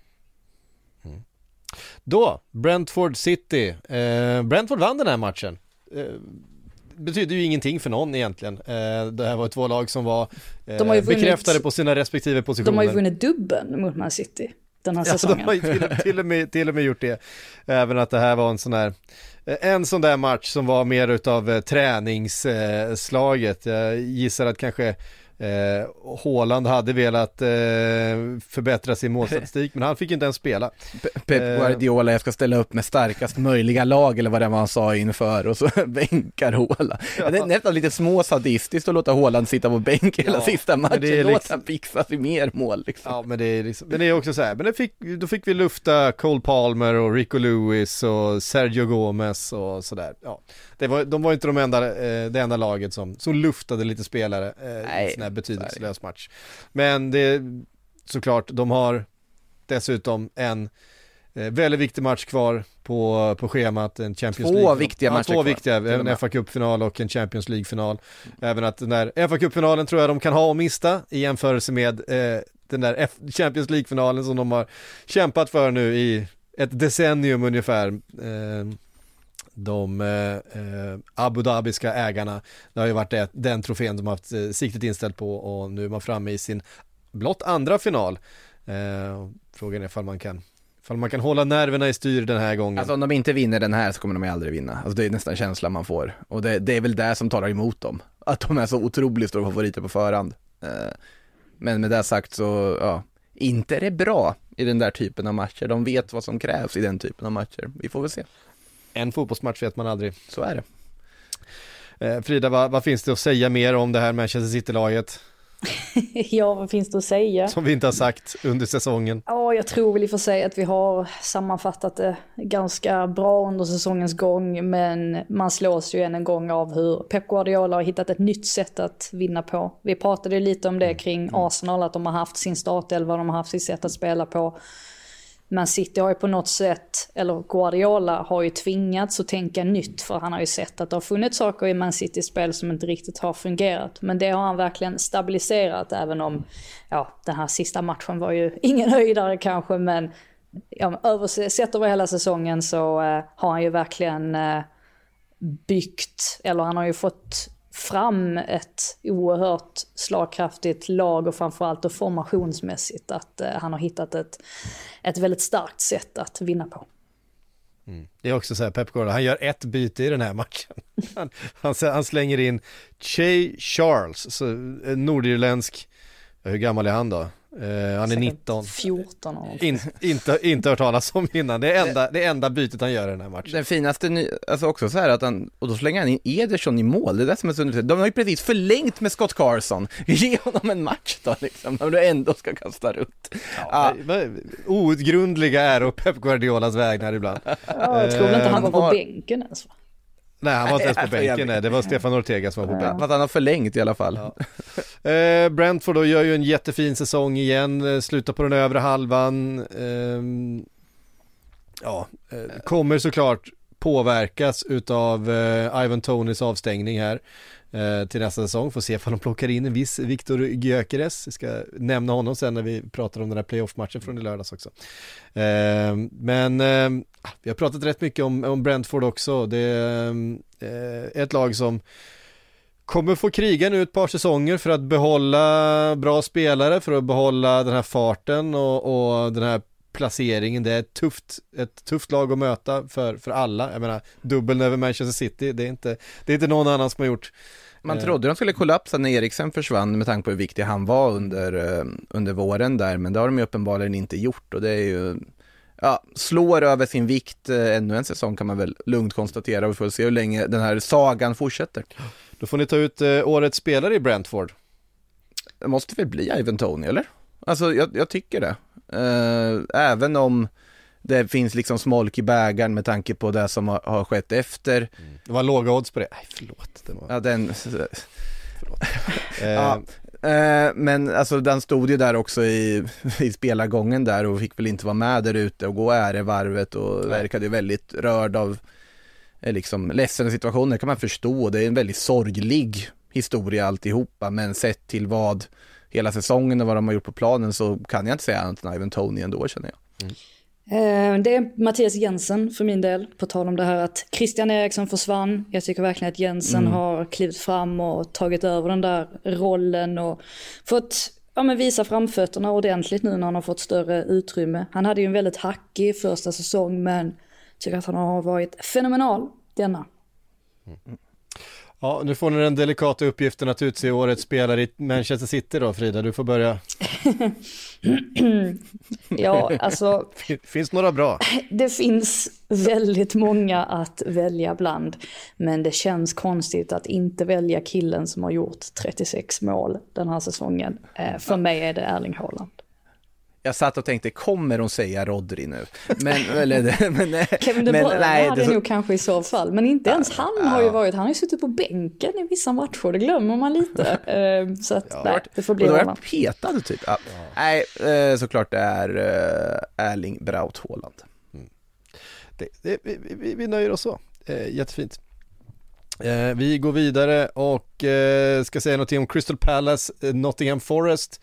Då, Brentford City. Eh, Brentford vann den här matchen. Eh, betyder ju ingenting för någon egentligen. Eh, det här var två lag som var vunnit- bekräftade på sina respektive positioner. De har ju vunnit dubben mot Man City den här Ja, de säsongen. har ju till, till, och med, till och med gjort det. Även att det här var en sån eh, Eh, en sån där match som var mer utav eh, träningsslaget. Eh, Jag gissar att kanske eh, Haaland hade velat eh, förbättra sin målstatistik men han fick inte ens spela. Pe- Pep Eh. Guardiola, jag ska ställa upp med starkast möjliga lag eller vad det var han sa inför och så bänkar Haaland. Ja. Det är nästan lite småsadistiskt att låta Haaland sitta på bänk hela Ja, sista matchen, är låt liksom- han fixa sig mer mål liksom. Ja men det är liksom, men det är också så här, men fick, då fick vi lufta Cole Palmer och Rico Lewis och Sergio Gomez och sådär. Ja, det var, de var inte de enda, eh, det enda laget som, som luftade lite spelare eh, i Nej, en sån här betydelselös match. Men det, är såklart, de har dessutom en eh, väldigt viktig match kvar på, på schemat, en Champions Två League. viktiga ja, matcher Två kvar, viktiga, och en fa Cup-final och en Champions League-final. Även att den där fa Cup-finalen tror jag de kan ha och mista i jämförelse med eh, den där F- Champions League-finalen som de har kämpat för nu i ett decennium ungefär. Eh, de eh, eh, Abu Dhabiska ägarna, det har ju varit det, den trofén de har haft eh, siktet inställt på och nu är man framme i sin blott andra final. Eh, frågan är ifall man kan Ifall man kan hålla nerverna i styr den här gången. Alltså om de inte vinner den här så kommer de aldrig vinna. Alltså det är nästan känslan man får. Och det, det är väl det som talar emot dem. Att de är så otroligt stora favoriter på förhand. Eh, Men med det sagt så, ja, inte är det bra i den där typen av matcher. De vet vad som krävs i den typen av matcher. Vi får väl se. En fotbollsmatch vet man aldrig. Så är det. Eh, Frida, vad, vad finns det att säga mer om det här Manchester City-laget? ja, vad finns det att säga? Som vi inte har sagt under säsongen. Ja, jag tror väl i och för sig att vi har sammanfattat det ganska bra under säsongens gång, men man slås ju än en gång av hur Pep Guardiola har hittat ett nytt sätt att vinna på. Vi pratade lite om det kring Arsenal, att de har haft sin startelva, de har haft sitt sätt att spela på. Men City har ju på något sätt, eller Guardiola har ju tvingats att tänka nytt för han har ju sett att det har funnits saker i Man Citys spel som inte riktigt har fungerat. Men det har han verkligen stabiliserat även om, ja den här sista matchen var ju ingen höjdare kanske men ja, översett över hela säsongen så eh, har han ju verkligen eh, byggt, eller han har ju fått fram ett oerhört slagkraftigt lag och framförallt och formationsmässigt att eh, han har hittat ett, ett väldigt starkt sätt att vinna på. Mm. Det är också så här, Pep Guardiola, han gör ett byte i den här matchen. Han, han, han slänger in Che Charles, så, eh, nordirländsk, hur gammal är han då? Eh, han är 19. 14 och In, inte, inte hört talas om innan, det är enda, det enda bytet han gör i den här matchen. Den finaste, ny, alltså också så här att han, och då slänger han in Ederson i mål, det är det som är så underligt. De har ju precis förlängt med Scott Carson, ge honom en match då liksom, när du ändå ska kasta runt. Ja, Ja. Outgrundliga är och Pep Guardiolas vägnar ibland. ja, jag tror inte han han var på bänken ens va? Nej, han var inte ens på bänken, nej, det var Stefan Ortega som var på bänken. För att han har förlängt i alla fall. Eh, Brentford då gör ju en jättefin säsong igen, eh, slutar på den övre halvan. ehm, ja, eh, kommer såklart påverkas utav eh, Ivan Tonys avstängning här eh, till nästa säsong. Får se om de plockar in en viss Viktor Gyökeres. Vi ska nämna honom sen när vi pratar om den här playoff-matchen från i lördags också. Eh, men eh, vi har pratat rätt mycket om, om Brentford också. Det är eh, ett lag som kommer få kriga nu ett par säsonger för att behålla bra spelare, för att behålla den här farten och, och den här placeringen, det är ett tufft, ett tufft lag att möta för, för alla. Jag menar, dubbeln över Manchester City, det är inte, det är inte någon annan som har gjort. Man Eh. trodde de skulle kollapsa när Eriksen försvann med tanke på hur viktig han var under, eh, under våren där, men det har de ju uppenbarligen inte gjort och det är ju, ja, slår över sin vikt eh, ännu en säsong kan man väl lugnt konstatera vi får se hur länge den här sagan fortsätter. Då får ni ta ut eh, årets spelare i Brentford. Det måste väl bli Ivan Tony, eller? Alltså, jag, jag tycker det. Eh, även om det finns liksom smolk i bägaren med tanke på det som har, har skett efter. Det var låga odds på det. Nej, förlåt. Det var, Ja, den, eh, ja. Eh, men alltså den stod ju där också i, i spelargången där och fick väl inte vara med där ute och gå ärevarvet och verkade ju väldigt rörd av eh, liksom ledsna situationer kan man förstå. Det är en väldigt sorglig historia alltihopa men sett till vad hela säsongen och vad de har gjort på planen så kan jag inte säga annat än Ivan Tony ändå känner jag. Eh, Det är Mattias Jensen för min del, på tal om det här att Christian Eriksson försvann. Jag tycker verkligen att Jensen har klivit fram och tagit över den där rollen och fått ja, men visa framfötterna ordentligt nu när han har fått större utrymme. Han hade ju en väldigt hackig första säsong men tycker att han har varit fenomenal denna. Ja, nu får ni den delikata uppgiften att utse årets spelare i Manchester City då Frida, du får börja. Ja, alltså Finns några bra? Det finns väldigt många att välja bland. Men det känns konstigt att inte välja killen som har gjort 36 mål den här säsongen. Eh, För mig är det Erling Haaland. Jag satt och tänkte, kommer hon säga Rodri nu? Men, eller, men, nej, Kevin De Bruyne nej, hade det så- nog kanske i så fall. Men inte ens han har ju varit, han har ju suttit på bänken i vissa matcher, det glömmer man lite. Eh, Så att nej, det får bli Haaland. jag petad typ. Ja. Nej, eh, såklart det är eh, Erling Braut Haaland. Det, det, vi, vi, vi nöjer oss så. Jättefint. Vi går vidare och ska säga någonting om Crystal Palace, Nottingham Forest.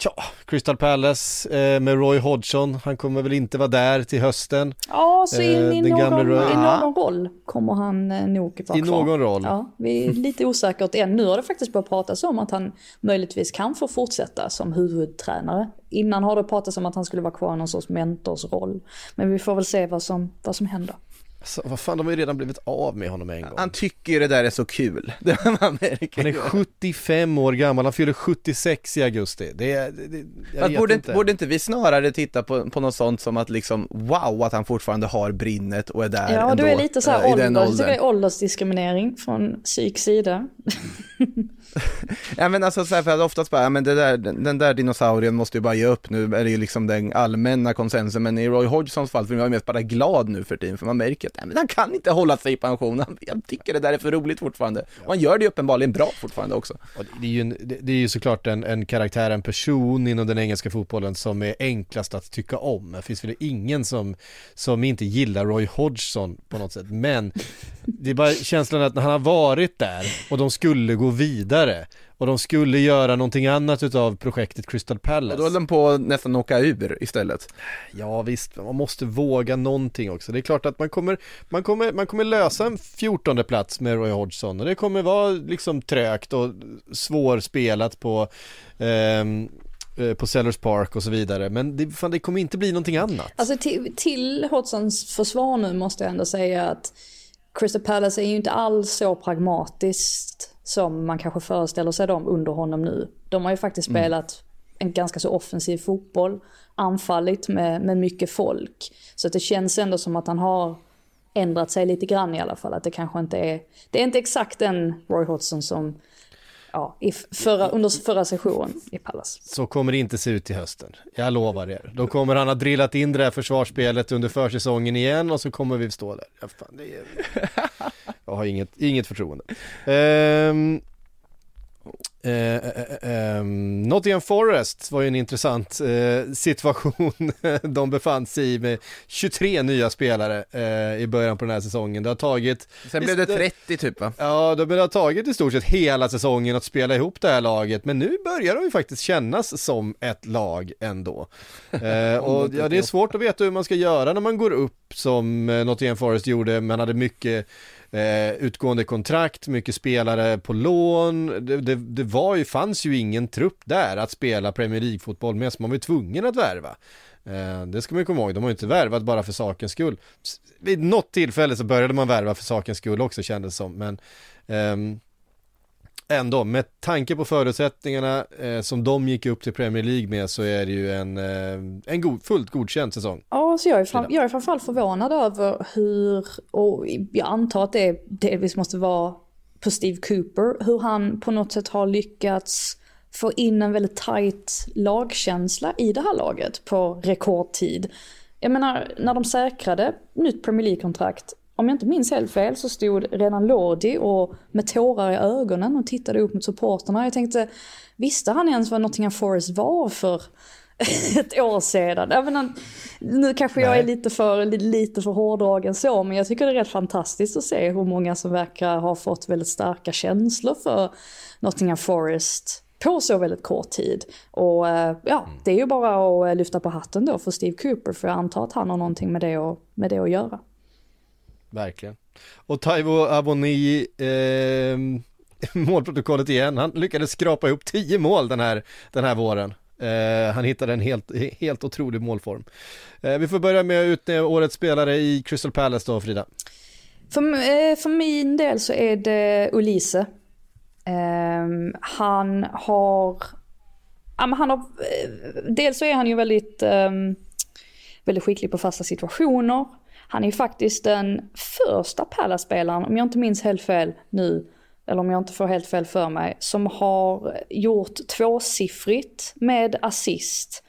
Tja, Crystal Palace eh, med Roy Hodgson, han kommer väl inte vara där till hösten. Ja, så in Eh, i, någon, i någon roll kommer han eh, nog vara I kvar. någon roll. Ja, vi är lite osäkert än. Nu har det faktiskt börjat pratas om att han möjligtvis kan få fortsätta som huvudtränare. Innan har det pratats om att han skulle vara kvar i någon sorts mentorsroll. Men vi får väl se vad som, vad som händer. Alltså, vad fan, de har ju redan blivit av med honom en gång. Han tycker ju det där är så kul. Han är 75 år gammal, han fyller 76 i augusti. Det är, det, det, jag vet borde, inte. borde inte vi snarare titta på, på något sånt som att liksom wow att han fortfarande har brinnet och är där Ja, ändå, du är lite så eh, här i den ålder, jag tycker det är åldersdiskriminering från psyks sida. Ja men alltså så här, för att oftast bara, ja, men det där, den, den där dinosaurien måste ju bara ge upp nu, är det ju liksom den allmänna konsensusen, men i Roy Hodgsons fall, för jag är mest bara glad nu för tiden, för man märker att nej, men han kan inte hålla sig i pension, han, jag tycker det där är för roligt fortfarande, och han gör det ju uppenbarligen bra fortfarande också. Och det är ju, en, det det är ju såklart en, en karaktär, en person inom den engelska fotbollen som är enklast att tycka om. Det finns väl ingen som, som inte gillar Roy Hodgson på något sätt. Men det är bara känslan att när han har varit där och de skulle gå vidare och de skulle göra någonting annat utav projektet Crystal Palace. Och då höll de på att nästan åka ur istället. Ja visst, man måste våga någonting också. Det är klart att man kommer, man kommer, man kommer lösa en 14 plats med Roy Hodgson och det kommer vara liksom trögt och svårspelat på ehm, eh, på Sellers Park och så vidare. Men det, fan, det kommer inte bli någonting annat. Alltså till, till Hodgsons försvar nu måste jag ändå säga att Crystal Palace är ju inte alls så pragmatiskt som man kanske föreställer sig dem under honom nu. De har ju faktiskt spelat en ganska så offensiv fotboll, anfallit med, med mycket folk. Så det känns ändå som att han har ändrat sig lite grann i alla fall. Att det kanske inte är, det är inte exakt den Roy Hodgson som ja, i förra, under förra sessionen i Palace. Så kommer det inte se ut i hösten. Jag lovar er. Då kommer han ha drillat in det här försvarsspelet under försäsongen igen och så kommer vi stå där. Ja, fan, det är... Jag har inget, inget förtroende. Ehm, eh, eh, eh, ehm, Nottingham Forest var ju en intressant eh, situation de befann sig i med 23 nya spelare eh, i början på den här säsongen. Det har tagit Sen blev det 30 typ va? Ja, det har tagit i stort sett hela säsongen att spela ihop det här laget, men nu börjar de ju faktiskt kännas som ett lag ändå. Eh, och ja, det är svårt att veta hur man ska göra när man går upp som eh, Nottingham Forest gjorde, man hade mycket eh, utgående kontrakt, mycket spelare på lån, det, det, det var ju, fanns ju ingen trupp där att spela Premier League-fotboll med, så man var ju tvungen att värva. Eh, det ska man ju komma ihåg, de har ju inte värvat bara för sakens skull. Vid något tillfälle så började man värva för sakens skull också kändes som, men ehm, ändå, med tanke på förutsättningarna eh, som de gick upp till Premier League med så är det ju en, eh, en god, fullt godkänd säsong. Ja, så jag är, fram, jag är framförallt förvånad över hur, och jag antar att det delvis måste vara på Steve Cooper, hur han på något sätt har lyckats få in en väldigt tight lagkänsla i det här laget på rekordtid. Jag menar, när de säkrade nytt Premier League-kontrakt, om jag inte minns helt fel så stod redan Lodi och med tårar i ögonen och tittade upp mot supporterna. Jag tänkte, visste han ens vad Nottingham Forest var för ett år sedan? Jag menar, nu kanske jag är lite för, lite för hårdragen så, men jag tycker det är rätt fantastiskt att se hur många som verkar ha fått väldigt starka känslor för Nottingham Forest på så väldigt kort tid. Och eh, ja, det är ju bara att eh, lyfta på hatten då för Steve Cooper, för jag antar att han har någonting med det att, med det att göra. Verkligen. Och Taivo Aboni, eh, målprotokollet igen, han lyckades skrapa ihop 10 mål den här, den här våren. Eh, han hittade en helt, helt otrolig målform. Eh, vi får börja med att utnämna årets spelare i Crystal Palace då, Frida. För, eh, för min del så är det Ulise. Ehm, han har, ja, men han har, eh, dels så är han ju väldigt, ehm, väldigt skicklig på fasta situationer. Han är ju faktiskt den första Palace-spelaren, om jag inte minns helt fel nu, eller om jag inte får helt fel för mig, som har gjort tvåsiffrigt med assist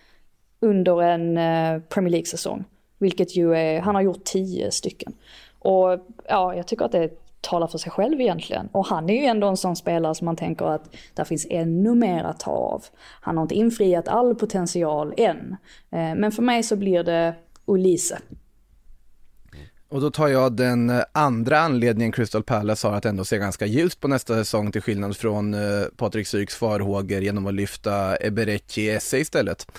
under en eh, Premier League-säsong. Vilket ju är, han har gjort tio stycken. Och ja, jag tycker att det talar för sig själv egentligen. Och han är ju ändå en sån spelare som man tänker att där finns ännu mer att ta av. Han har inte infriat all potential än. Eh, men för mig så blir det Ulise. Och då tar jag den eh, andra anledningen Crystal Palace har att ändå se ganska ljust på nästa säsong till skillnad från eh, Patrik Syks farhågor genom att lyfta Eberechi Esse istället.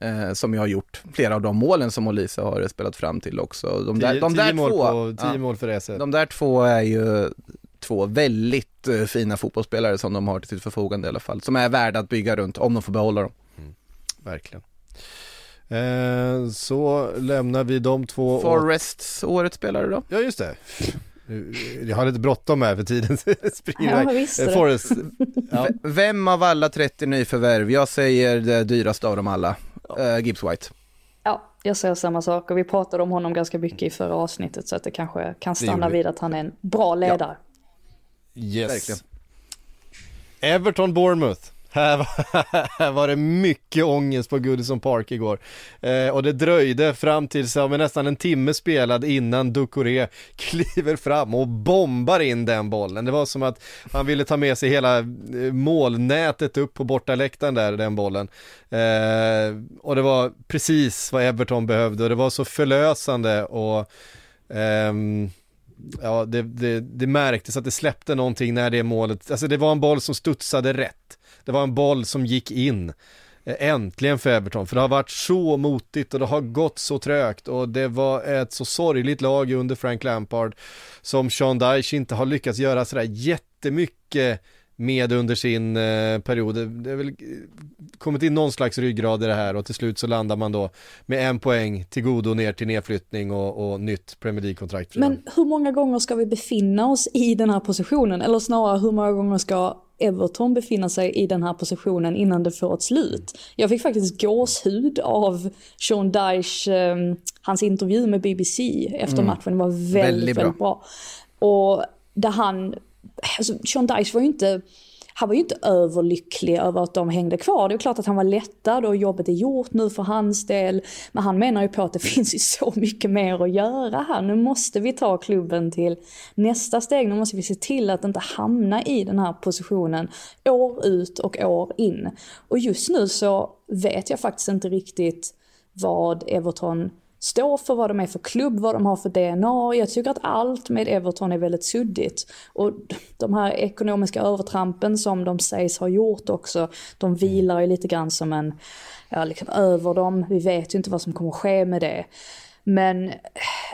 Eh, som jag har gjort flera av de målen som Olise har spelat fram till också. De där, 10, de där mål, två, på, 10 ja, mål för Ese. de där två är ju två väldigt eh, fina fotbollsspelare som de har till sitt förfogande i alla fall. Som är värda att bygga runt om de får behålla dem. Verkligen. Eh, så lämnar vi de två. och- Forests årets spelare då? Ja, just det. Jag har lite bråttom här för tiden springer Ja, iväg. Eh. Forrest, ja, Vem av alla 30 nyförvärv? Jag säger det dyraste av dem alla. Eh, Gibbs White. Ja, jag säger samma sak och vi pratade om honom ganska mycket i förra avsnittet så att det kanske kan stanna vid att han är en bra ledare. yes. Verkligen. Everton Bournemouth. Här var, här var det mycket ångest på Goodison Park igår. Eh, och det dröjde fram tills ja, men nästan en timme spelad innan Ducoré kliver fram och bombar in den bollen. Det var som att han ville ta med sig hela eh, målnätet upp på bortaläktaren där, den bollen. Eh, och det var precis vad Everton behövde och det var så förlösande och ehm, Ja, det, det, det märktes att det släppte någonting när det målet, alltså det var en boll som studsade rätt. Det var en boll som gick in. Eh, Äntligen för Everton, för det har varit så motigt och det har gått så trögt och det var ett så sorgligt lag under Frank Lampard som Sean Dyche inte har lyckats göra sådär jättemycket med under sin eh, period. Det- har väl eh, kommit in någon slags ryggrad i det här och till slut så landar man då med en poäng till godo ner till nedflyttning och, och nytt Premier League-kontrakt. Men hur många gånger ska vi befinna oss i den här positionen? Eller snarare hur många gånger ska Everton befinna sig i den här positionen innan det får ett slut? Jag fick faktiskt gåshud av Sean Dyche, eh, hans intervju med BBC efter matchen var väldigt, Väldigt väldigt bra. bra. Och där han, alltså Sean Dyche var ju inte han var ju inte överlycklig över att de hängde kvar. Det är klart att han var lättad och jobbet är gjort nu för hans del. Men han menar ju på att det finns ju så mycket mer att göra här. Nu måste vi ta klubben till nästa steg. Nu måste vi se till att inte hamna i den här positionen år ut och år in. Och just nu så vet jag faktiskt inte riktigt vad Everton står för, vad de är för klubb, vad de har för DNA. Jag tycker att allt med Everton är väldigt suddigt. Och de här ekonomiska övertrampen som de sägs ha gjort också, de vilar ju lite grann som en, ja liksom över dem. Vi vet ju inte vad som kommer ske med det. Men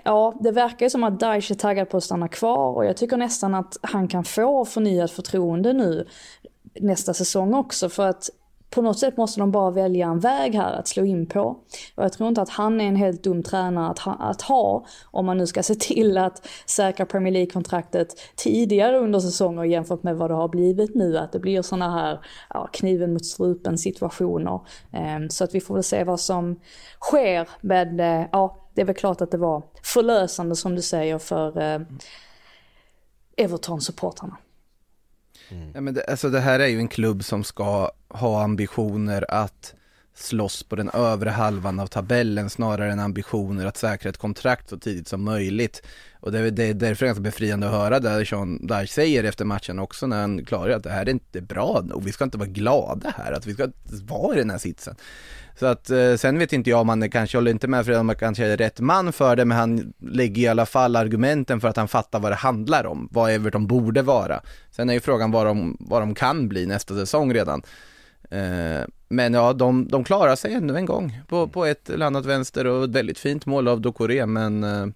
ja, det verkar ju som att Daesh är taggad på att stanna kvar och jag tycker nästan att han kan få förnyat förtroende nu nästa säsong också för att på något sätt måste de bara välja en väg här att slå in på. Och jag tror inte att han är en helt dum tränare att ha, att ha om man nu ska se till att säkra Premier League-kontraktet tidigare under säsonger jämfört med vad det har blivit nu. Att det blir sådana här ja, kniven mot strupen situationer. Ehm, så att vi får väl se vad som sker. Men eh, ja, det är väl klart att det var förlösande som du säger för eh, Everton supportrarna. Mm. Ja, men det, alltså det här är ju en klubb som ska ha ambitioner att slåss på den övre halvan av tabellen snarare än ambitioner att säkra ett kontrakt så tidigt som möjligt. Och det är, det är därför ganska befriande att höra det Sean Dyche säger efter matchen också när han klargör att det här är inte bra nog. Vi ska inte vara glada här, att vi ska vara i den här sitsen. Så att eh, sen vet inte jag om han kanske håller inte med Fredrik om han kanske är rätt man för det men han lägger i alla fall argumenten för att han fattar vad det handlar om, vad Everton borde vara. Sen är ju frågan vad de, vad de kan bli nästa säsong redan. Eh, men ja, de, de klarar sig ännu en gång på, på ett eller annat vänster och ett väldigt fint mål av Dokore men eh,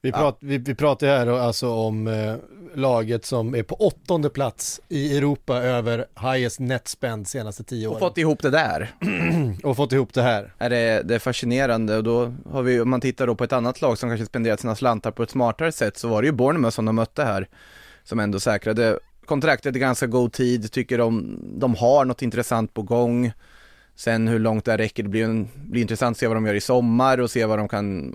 vi, prat, vi, vi pratar här alltså om eh, laget som är på åttonde plats i Europa över highest net spend senaste tio och åren. fått ihop det där. och fått ihop det här. är det, det är fascinerande och då har vi, om man tittar då på ett annat lag som kanske spenderat sina slantar på ett smartare sätt så var det ju Bournemouth som de mötte här som ändå säkrade kontraktet i ganska god tid, tycker de, de har något intressant på gång. Sen hur långt det räcker, det blir, en, blir intressant att se vad de gör i sommar och se vad de kan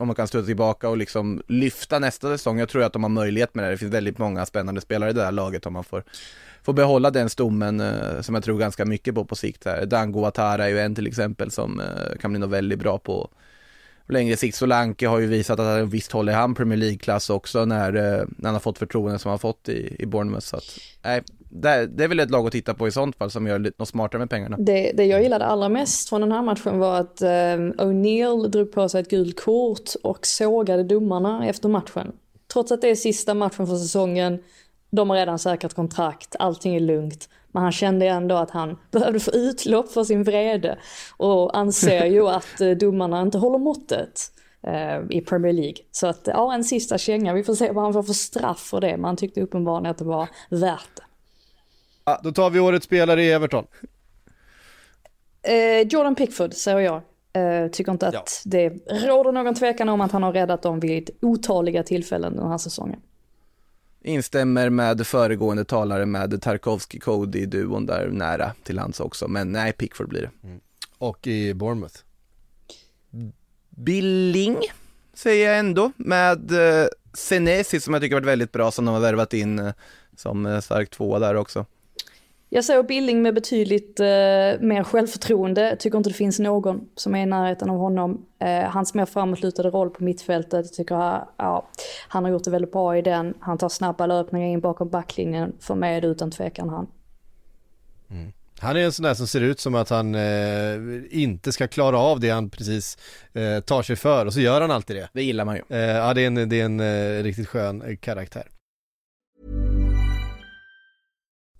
om man kan studsa tillbaka och liksom lyfta nästa säsong. Jag tror att de har möjlighet med det. Det finns väldigt många spännande spelare i det här laget om man får, får behålla den stommen eh, som jag tror ganska mycket på på sikt. Här. Dango Atara är ju en till exempel som eh, kan bli något väldigt bra på längre sikt. Solanke har ju visat att han visst håller han Premier League-klass också när, eh, när han har fått förtroende som han har fått i, i Bournemouth. Så att, nej, det, det är väl ett lag att titta på i sånt fall som gör något smartare med pengarna. Det, det jag gillade allra mest från den här matchen var att eh, O'Neill drog på sig ett gult kort och sågade domarna efter matchen. Trots att det är sista matchen för säsongen, de har redan säkrat kontrakt, allting är lugnt. Men han kände ändå att han behövde få utlopp för sin vrede och anser ju att eh, domarna inte håller måttet eh, i Premier League. Så att ja, en sista känga, vi får se vad han får för straff för det, men han tyckte uppenbarligen att det var värt det. Ja, då tar vi årets spelare i Everton. Eh, Jordan Pickford säger jag. Eh, tycker inte att Ja. det råder någon tvekan om att han har räddat dem vid otaliga tillfällen den här säsongen. Instämmer med föregående talare med Tarkovsky-Cody-duon där nära till hans också, men nej, Pickford blir det. Och i Bournemouth. Billing, säger jag ändå, med eh, Senesi som jag tycker varit väldigt bra, som de har värvat in eh, som eh, stark tvåa där också. Jag säger Billing med betydligt eh, mer självförtroende. Tycker inte det finns någon som är i närheten av honom. Eh, hans mer framåtlutade roll på mittfältet tycker jag, ja, han har gjort det väldigt bra i den. Han tar snabba löpningar in bakom backlinjen. För mig är det utan tvekan han. Han är en sån där som ser ut som att han eh, inte ska klara av det han precis eh, tar sig för och så gör han alltid det. Det gillar man ju. Eh, ja, det är en, det är en eh, riktigt skön eh, karaktär.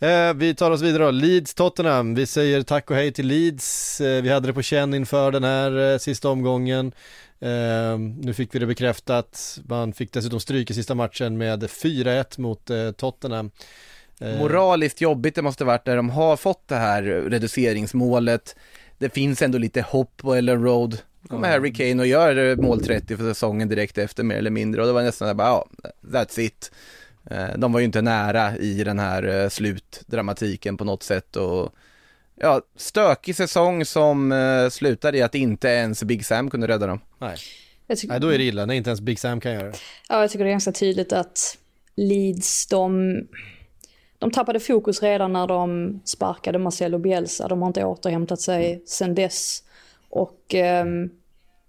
Eh, vi tar oss vidare då, Leeds Tottenham, vi säger tack och hej till Leeds, eh, vi hade det på känn inför den här eh, sista omgången, eh, nu fick vi det bekräftat, man fick dessutom stryka sista matchen med 4-1 mot eh, Tottenham. Eh, Moraliskt jobbigt det måste varit när de har fått det här reduceringsmålet. Det finns ändå lite hopp på Ellen Road. kommer Harry Kane och gör mål 30 för säsongen direkt efter mer eller mindre och det var nästan bara, ja, that's it. Eh, De var ju inte nära i den här eh, slutdramatiken på något sätt och ja, stökig säsong som eh, slutade i att inte ens Big Sam kunde rädda dem. Nej. Jag tycker, Nej, då är det illa när inte ens Big Sam kan göra det. Ja, jag tycker det är ganska tydligt att Leeds, de, de tappade fokus redan när de sparkade Marcelo Bielsa. De har inte återhämtat sig sedan dess. Och ehm,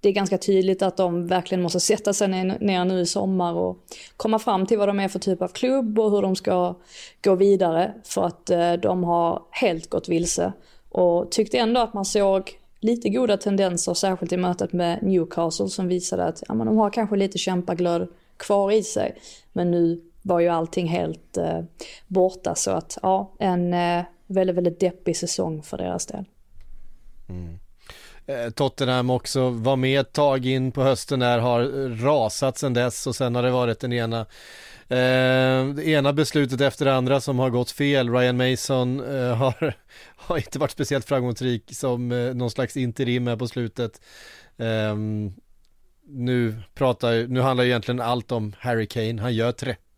det är ganska tydligt att de verkligen måste sätta sig ner, nu i sommar och komma fram till vad de är för typ av klubb och hur de ska gå vidare. För att eh, de har helt gått vilse. Och tyckte ändå att man såg lite goda tendenser, särskilt i mötet med Newcastle som visade att ja, men de har kanske lite kämpaglöd kvar i sig. Men nu var ju allting helt eh, borta så att ja, en eh, väldigt, väldigt deppig säsong för deras del. Mm. Eh, Tottenham också var med ett tag in på hösten där, har rasat sedan dess och sen har det varit den ena Eh, det ena beslutet efter det andra som har gått fel. Ryan Mason eh, har, har inte varit speciellt framgångsrik som eh, någon slags interim här på slutet. Eh, nu pratar, nu handlar ju egentligen allt om Harry Kane. Han gör 30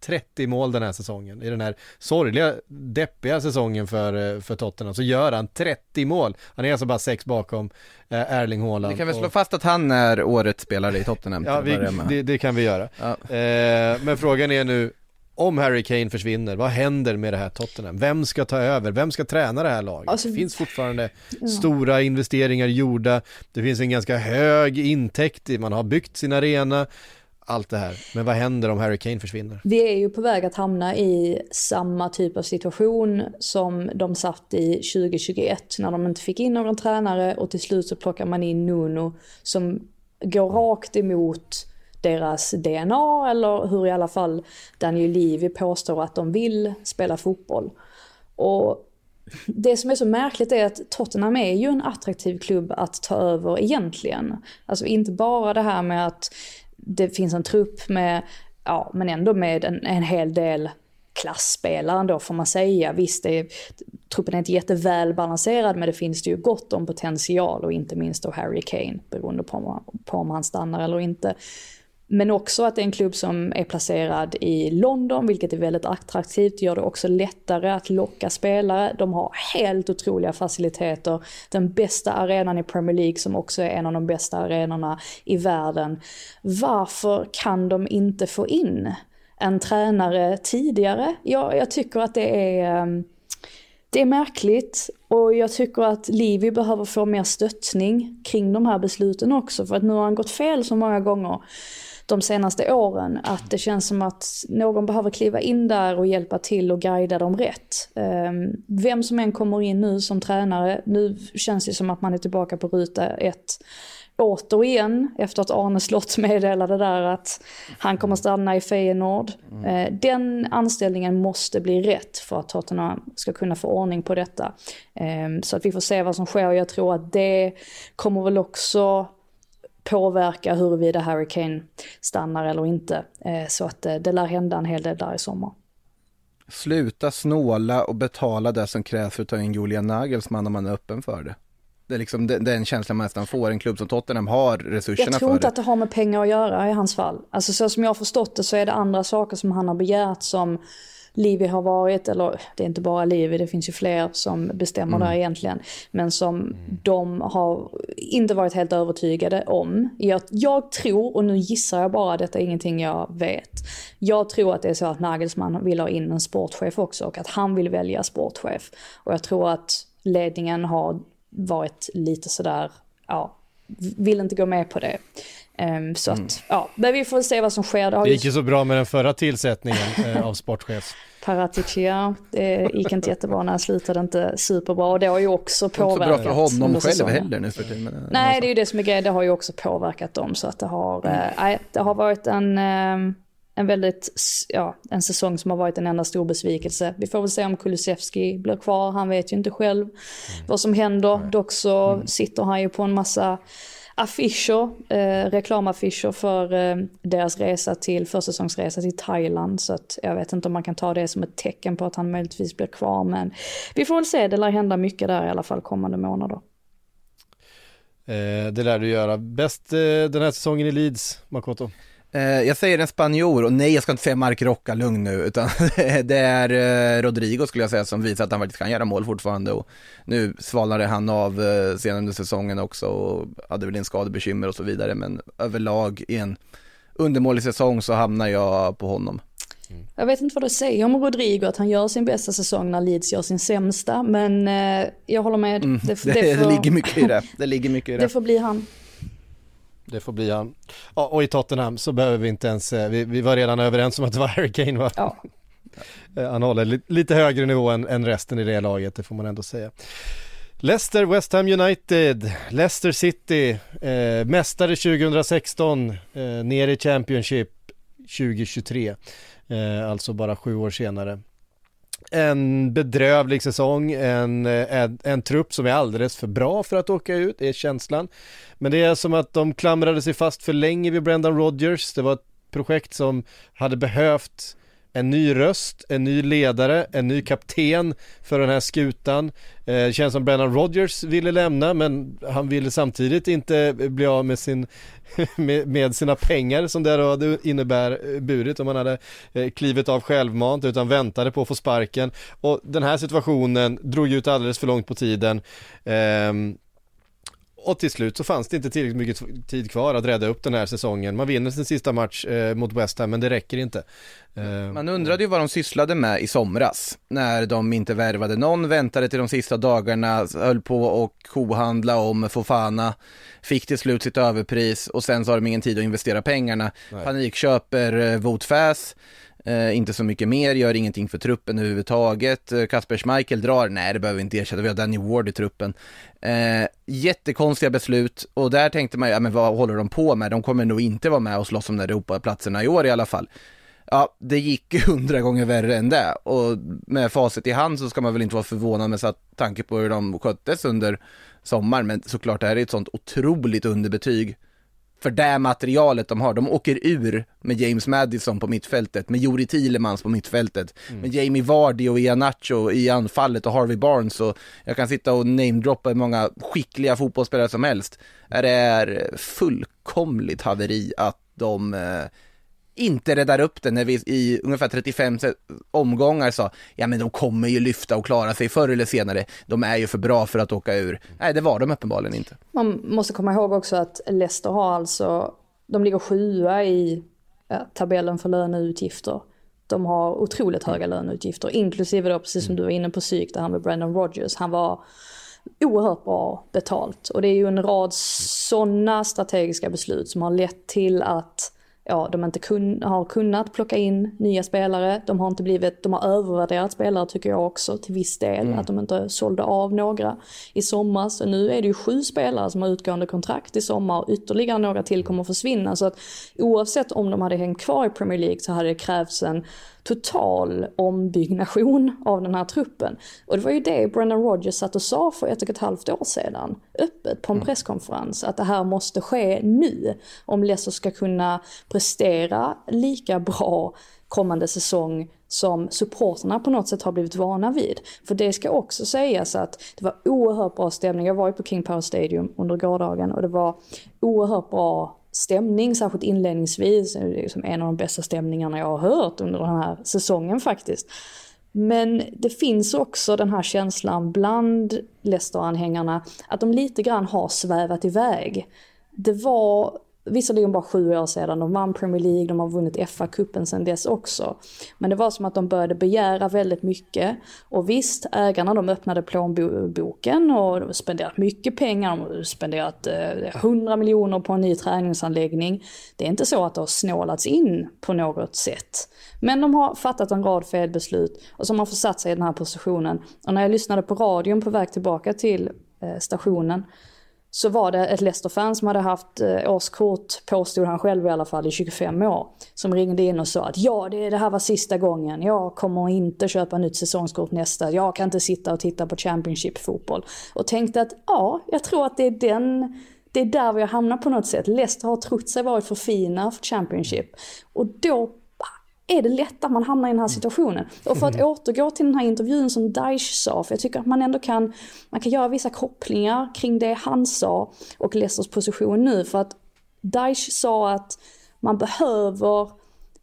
30 mål den här säsongen. I den här sorgliga, deppiga säsongen för, eh, för Tottenham så gör han 30 mål. Han är alltså bara sex bakom eh, Erling Haaland. Vi kan väl slå och- fast att han är årets spelare i Tottenham Ja, vi, det, det kan vi göra. Ja. Eh, men frågan är nu, om Harry Kane försvinner, vad händer med det här Tottenham? Vem ska ta över? Vem ska träna det här laget? Alltså- det finns fortfarande stora investeringar gjorda, det finns en ganska hög intäkt, man har byggt sin arena, allt det här. Men vad händer om Harry Kane försvinner? Vi är ju på väg att hamna i samma typ av situation som de satt i 2021 när de inte fick in någon tränare och till slut så plockar man in Nuno som går rakt emot deras DNA eller hur i alla fall Daniel Levy påstår att de vill spela fotboll. Och det som är så märkligt är att Tottenham är ju en attraktiv klubb att ta över egentligen. Alltså inte bara det här med att det finns en trupp med, ja men ändå med en, en hel del klassspelare ändå får man säga. Visst, det är, truppen är inte jättevälbalanserad men det finns det ju gott om potential och inte minst då Harry Kane beroende på om, på om han stannar eller inte. Men också att det är en klubb som är placerad i London, vilket är väldigt attraktivt. Gör det också lättare att locka spelare. De har helt otroliga faciliteter. Den bästa arenan i Premier League som också är en av de bästa arenorna i världen. Varför kan de inte få in en tränare tidigare? Jag, jag tycker att det är... Ehm, det är märkligt och jag tycker att Livi behöver få mer stöttning kring de här besluten också. För att nu har han gått fel så många gånger de senaste åren att det känns som att någon behöver kliva in där och hjälpa till och guida dem rätt. Ehm, Vem som än kommer in nu som tränare, nu känns det som att man är tillbaka på ruta ett återigen efter att Arne Slott meddelade där att han kommer stanna i Feyenoord. Eh, Den anställningen måste bli rätt för att Tottenham ska kunna få ordning på detta. Eh, Så att vi får se vad som sker jag tror att det kommer väl också påverka huruvida Harry Kane stannar eller inte. Eh, Så att eh, det lär hända en hel del där i sommar. Sluta snåla och betala det som krävs för att ta in Julian Nagelsmann om man är öppen för det. Det är liksom den, känslan man nästan får, en klubb som Tottenham har resurserna Jag tror för inte det. att det har med pengar att göra i hans fall. Alltså så som jag har förstått det så är det andra saker som han har begärt som Livi har varit, eller det är inte bara Livi, det finns ju fler som bestämmer där egentligen. Men som de har inte varit helt övertygade om. Jag, jag tror, och nu gissar jag bara, detta är ingenting jag vet. Jag tror att det är så att Nagelsmann vill ha in en sportchef också och att han vill välja sportchef. Och jag tror att ledningen har varit lite sådär, ja, vill inte gå med på det. Ehm, så att, ja, men vi får se vad som sker. Det Det gick ju så bra med den förra tillsättningen eh, av sportchef. Paratici, ja, det gick inte jättebra när han slutade inte superbra och det har ju också Det är inte så påverkat. bra för honom själv heller nu för tiden. men- Nej, det är ju det som är grejen. Det har ju också påverkat dem. Så att det har, eh, nej, det har varit en, eh, en väldigt, ja, en säsong som har varit en enda stor besvikelse. Vi får väl se om Kulusevski blir kvar. Han vet ju inte själv vad som händer. Dock så sitter han ju på en massa affischer, eh, reklamaffischer för eh, deras resa till, försäsongsresa till Thailand. Så att jag vet inte om man kan ta det som ett tecken på att han möjligtvis blir kvar. Men vi får väl se, det lär hända mycket där i alla fall kommande månader. Eh, det lär du göra. Bäst eh, den här säsongen i Leeds, Makoto. Eh, jag säger en spanjor och nej jag ska inte säga Mark Rocca, lugn nu, utan det är eh, Rodrigo skulle jag säga som visar att han faktiskt kan göra mål fortfarande och nu svalnade han av eh, senare under säsongen också och hade väl en skadebekymmer och så vidare men överlag i en undermålig säsong så hamnar jag på honom. Jag vet inte vad det säger om Rodrigo att han gör sin bästa säsong när Leeds gör sin sämsta, men jag håller med. Mm, Det, det, det, får, ligger mycket i det. Det ligger mycket i det. det får bli han. Det får bli han. Ja, och i Tottenham så behöver vi inte ens, eh, vi, vi var redan överens om att det var Harry Kane va? Ja. Eh, Han håller li, lite högre nivå än, än resten i det laget, det får man ändå säga. Leicester, West Ham United, Leicester City, eh, mästare 2016, eh, ner i Championship 2023, eh, alltså bara sju år senare. En bedrövlig säsong, en, eh, en, en trupp som är alldeles för bra för att åka ut, är känslan. Men det är som att de klamrade sig fast för länge vid Brendan Rodgers, det var ett projekt som hade behövt en ny röst, en ny ledare, en ny kapten för den här skutan. Eh, känns som Brennan Rodgers ville lämna men han ville samtidigt inte eh, bli av med, sin, med, med sina pengar som det då innebär eh, burit om han hade eh, klivit av självmant utan väntade på att få sparken. Och den här situationen drog ut alldeles för långt på tiden. Ehm, och till slut så fanns det inte tillräckligt mycket tid kvar att rädda upp den här säsongen. Man vinner sin sista match eh, mot West Ham men det räcker inte. Eh, Man undrade ju vad de sysslade med i somras, när de inte värvade någon, väntade till de sista dagarna, höll på och kohandla om Fofana, fick till slut sitt överpris och sen så har de ingen tid att investera pengarna. Nej. Panikköper eh, Wout Fass, eh, inte så mycket mer, gör ingenting för truppen överhuvudtaget. Eh, Kasper Schmeichel drar, nej det behöver vi inte ersätta, vi har Danny Ward i truppen. Eh, jättekonstiga beslut och där tänkte man, ju, ja men vad håller de på med? De kommer nog inte vara med och slåss om de där Europaplatserna i år i alla fall. Ja, det gick hundra gånger värre än det och med facit i hand så ska man väl inte vara förvånad med tanke på hur de sköttes under sommaren, men såklart det här är ett sånt otroligt underbetyg för det materialet de har. De åker ur med James Madison på mittfältet, med Jori Thielemans på mittfältet, med Jamie Vardy och Ianacho i anfallet och Harvey Barnes och jag kan sitta och namedroppa hur många skickliga fotbollsspelare som helst. Det är fullkomligt haveri att de eh, inte räddar upp det när vi i ungefär 35 se- omgångar sa ja men de kommer ju lyfta och klara sig förr eller senare, de är ju för bra för att åka ur. Nej det var de uppenbarligen inte. Man måste komma ihåg också att Leicester har alltså, de ligger sjua i tabellen för löneutgifter. De har otroligt höga löneutgifter, inklusive då precis som du var inne på psyk, där han med Brandon Rodgers. Han var oerhört bra betalt. Och det är ju en rad sådana strategiska beslut som har lett till att ja, de inte kun, har kunnat plocka in nya spelare. De har inte blivit, de har övervärderat spelare tycker jag också till viss del. Att de inte sålde av några i sommar. Så nu är det ju sju spelare som har utgående kontrakt i sommar och ytterligare några till kommer att försvinna. Så att oavsett om de hade hängt kvar i Premier League så hade det krävts en total ombyggnation av den här truppen. Och det var ju det Brendan Rodgers satt och sa för ett och ett halvt år sedan, öppet på en presskonferens, att det här måste ske nu om Leicester ska kunna prestera lika bra kommande säsong som supporterna på något sätt har blivit vana vid. För det ska också sägas att det var oerhört bra stämning. Jag var ju på King Power Stadium under gårdagen och det var oerhört bra stämning, särskilt inledningsvis. Det är liksom en av de bästa stämningarna jag har hört under den här säsongen faktiskt. Men det finns också den här känslan bland Leicester-anhängarna att de lite grann har svävat iväg. Det var visserligen bara sju år sedan de vann Premier League, de har vunnit FA-cupen sedan dess också. Men det var som att de började begära väldigt mycket. Och visst, ägarna de öppnade plånboken och de har spenderat mycket pengar, de har spenderat eh, 100 miljoner på en ny träningsanläggning. Det är inte så att det har snålats in på något sätt. Men de har fattat en rad felbeslut och som har försatt sig i den här positionen. Och när jag lyssnade på radion på väg tillbaka till eh, stationen så var det ett Leicester-fan som hade haft eh, årskort, påstod han själv i alla fall, i 25 år. Som ringde in och sa att ja, det, det här var sista gången. Jag kommer inte köpa nytt säsongskort nästa. Jag kan inte sitta och titta på Championship-fotboll. Och tänkte att ja, jag tror att det är den det är där vi har hamnat på något sätt. Leicester har trott sig varit för fina för Championship. Och då är det lätt att man hamnar i den här situationen. Och för att återgå till den här intervjun som Daesh sa, för jag tycker att man ändå kan, man kan göra vissa kopplingar kring det han sa och Leicesters position nu. För att Daesh sa att man behöver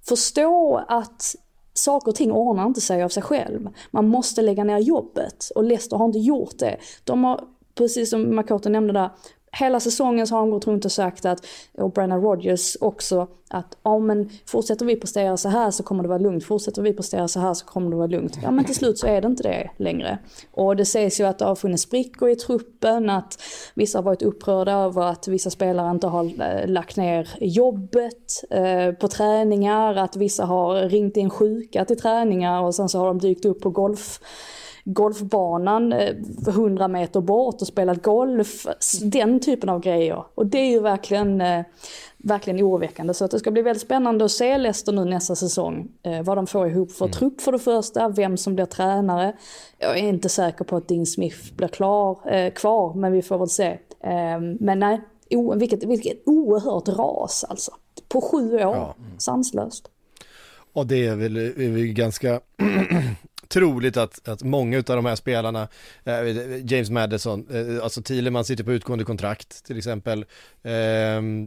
förstå att saker och ting ordnar inte sig av sig själv. Man måste lägga ner jobbet och Leicester har inte gjort det. De har, precis som Makoto nämnde där, hela säsongen så har de gått runt och sagt att, och Brennan Rodgers också, att ja men fortsätter vi prestera så här så kommer det vara lugnt, fortsätter vi prestera så här så kommer det vara lugnt. Ja men till slut så är det inte det längre. Och det sägs ju att det har funnits sprickor i truppen, att vissa har varit upprörda över att vissa spelare inte har eh, lagt ner jobbet eh, på träningar, att vissa har ringt in sjuka till träningar och sen så har de dykt upp på golf golfbanan eh, 100 meter bort och spelat golf. Den typen av grejer. Och det är ju verkligen, eh, verkligen oroväckande. Så att det ska bli väldigt spännande att se Leicester nu nästa säsong. Eh, vad de får ihop för Mm. trupp för det första, vem som blir tränare. Jag är inte säker på att Dean Smith blir klar, eh, kvar, men vi får väl se. Eh, men nej, o, vilket, vilket oerhört ras alltså. På sju år, Ja. sanslöst. Och det är väl, är väl ganska troligt att, att många av de här spelarna, eh, James Madison, eh, alltså Thielemann sitter på utgående kontrakt till exempel. Eh,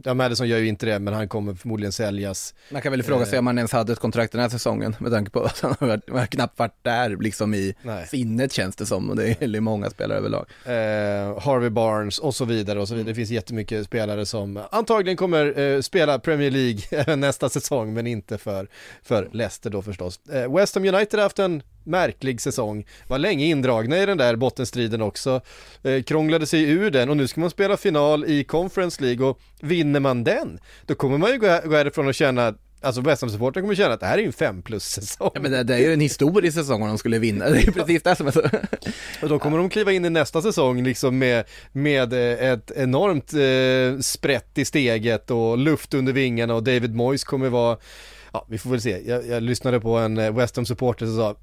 ja, Madison gör ju inte det, men han kommer förmodligen säljas. Man kan väl fråga sig om han ens hade ett kontrakt den här säsongen med tanke på att han har, varit, har knappt varit där liksom i Nej. sinnet känns det som och det är många spelare överlag. Eh, Harvey Barnes och så vidare och så vidare. Det finns jättemycket spelare som antagligen kommer eh, spela Premier League nästa säsong, men inte för, för Leicester då förstås. Eh, West Ham United har haft en märklig säsong, var länge indragna i den där bottenstriden också, eh, krånglade sig ur den och nu ska man spela final i Conference League och vinner man den, då kommer man ju gå, gå härifrån och känna Alltså West Ham-supportrar kommer känna att det här är ju en fem plus-säsong. Ja men det, det är ju en historisk säsong om de skulle vinna, det är precis det som är så. Och då kommer de kliva in i nästa säsong liksom med, med eh, ett enormt eh, sprätt i steget och luft under vingarna och David Moyes kommer vara, ja vi får väl se, jag, jag lyssnade på en eh, West Ham-supporter som sa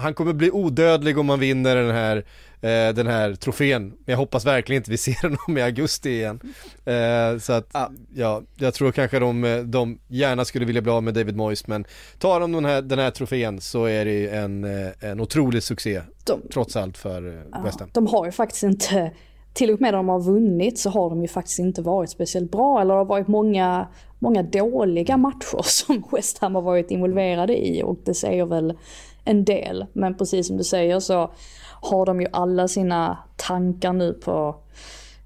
han kommer bli odödlig om man vinner den här, eh, den här trofén. Men jag hoppas verkligen inte vi ser honom i augusti igen. Eh, så att, Ja. ja, jag tror kanske de, de gärna skulle vilja bli av med David Moyes, men tar de den här, den här trofén så är det ju en, eh, en otrolig succé, De, trots allt för eh, West Ham. De har ju faktiskt inte, till och med när de har vunnit så har de ju faktiskt inte varit speciellt bra. Eller det har varit många, många dåliga matcher som West Ham har varit involverade i och det säger väl en del. Men precis som du säger så har de ju alla sina tankar nu på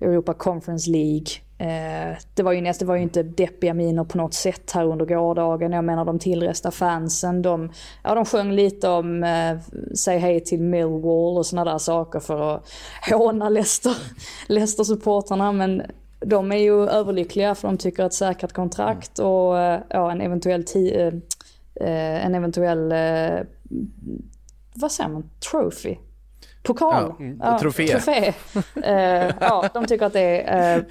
Europa Conference League. Eh, det, var ju näst, det var ju inte deppiga miner på något sätt här under gårdagen. Jag menar de tillresta fansen. De, ja, de sjöng lite om eh, säg hej till Millwall och sådana där saker för att håna Leicester, Leicester-supportrarna. Men de är ju överlyckliga för de tycker att säkrat kontrakt och eh, ja, en eventuell, ti- eh, eh, en eventuell vad säger man, trophy? Pokal? Ja, mm, trofé. trofé. Eh, ja, de tycker att det eh,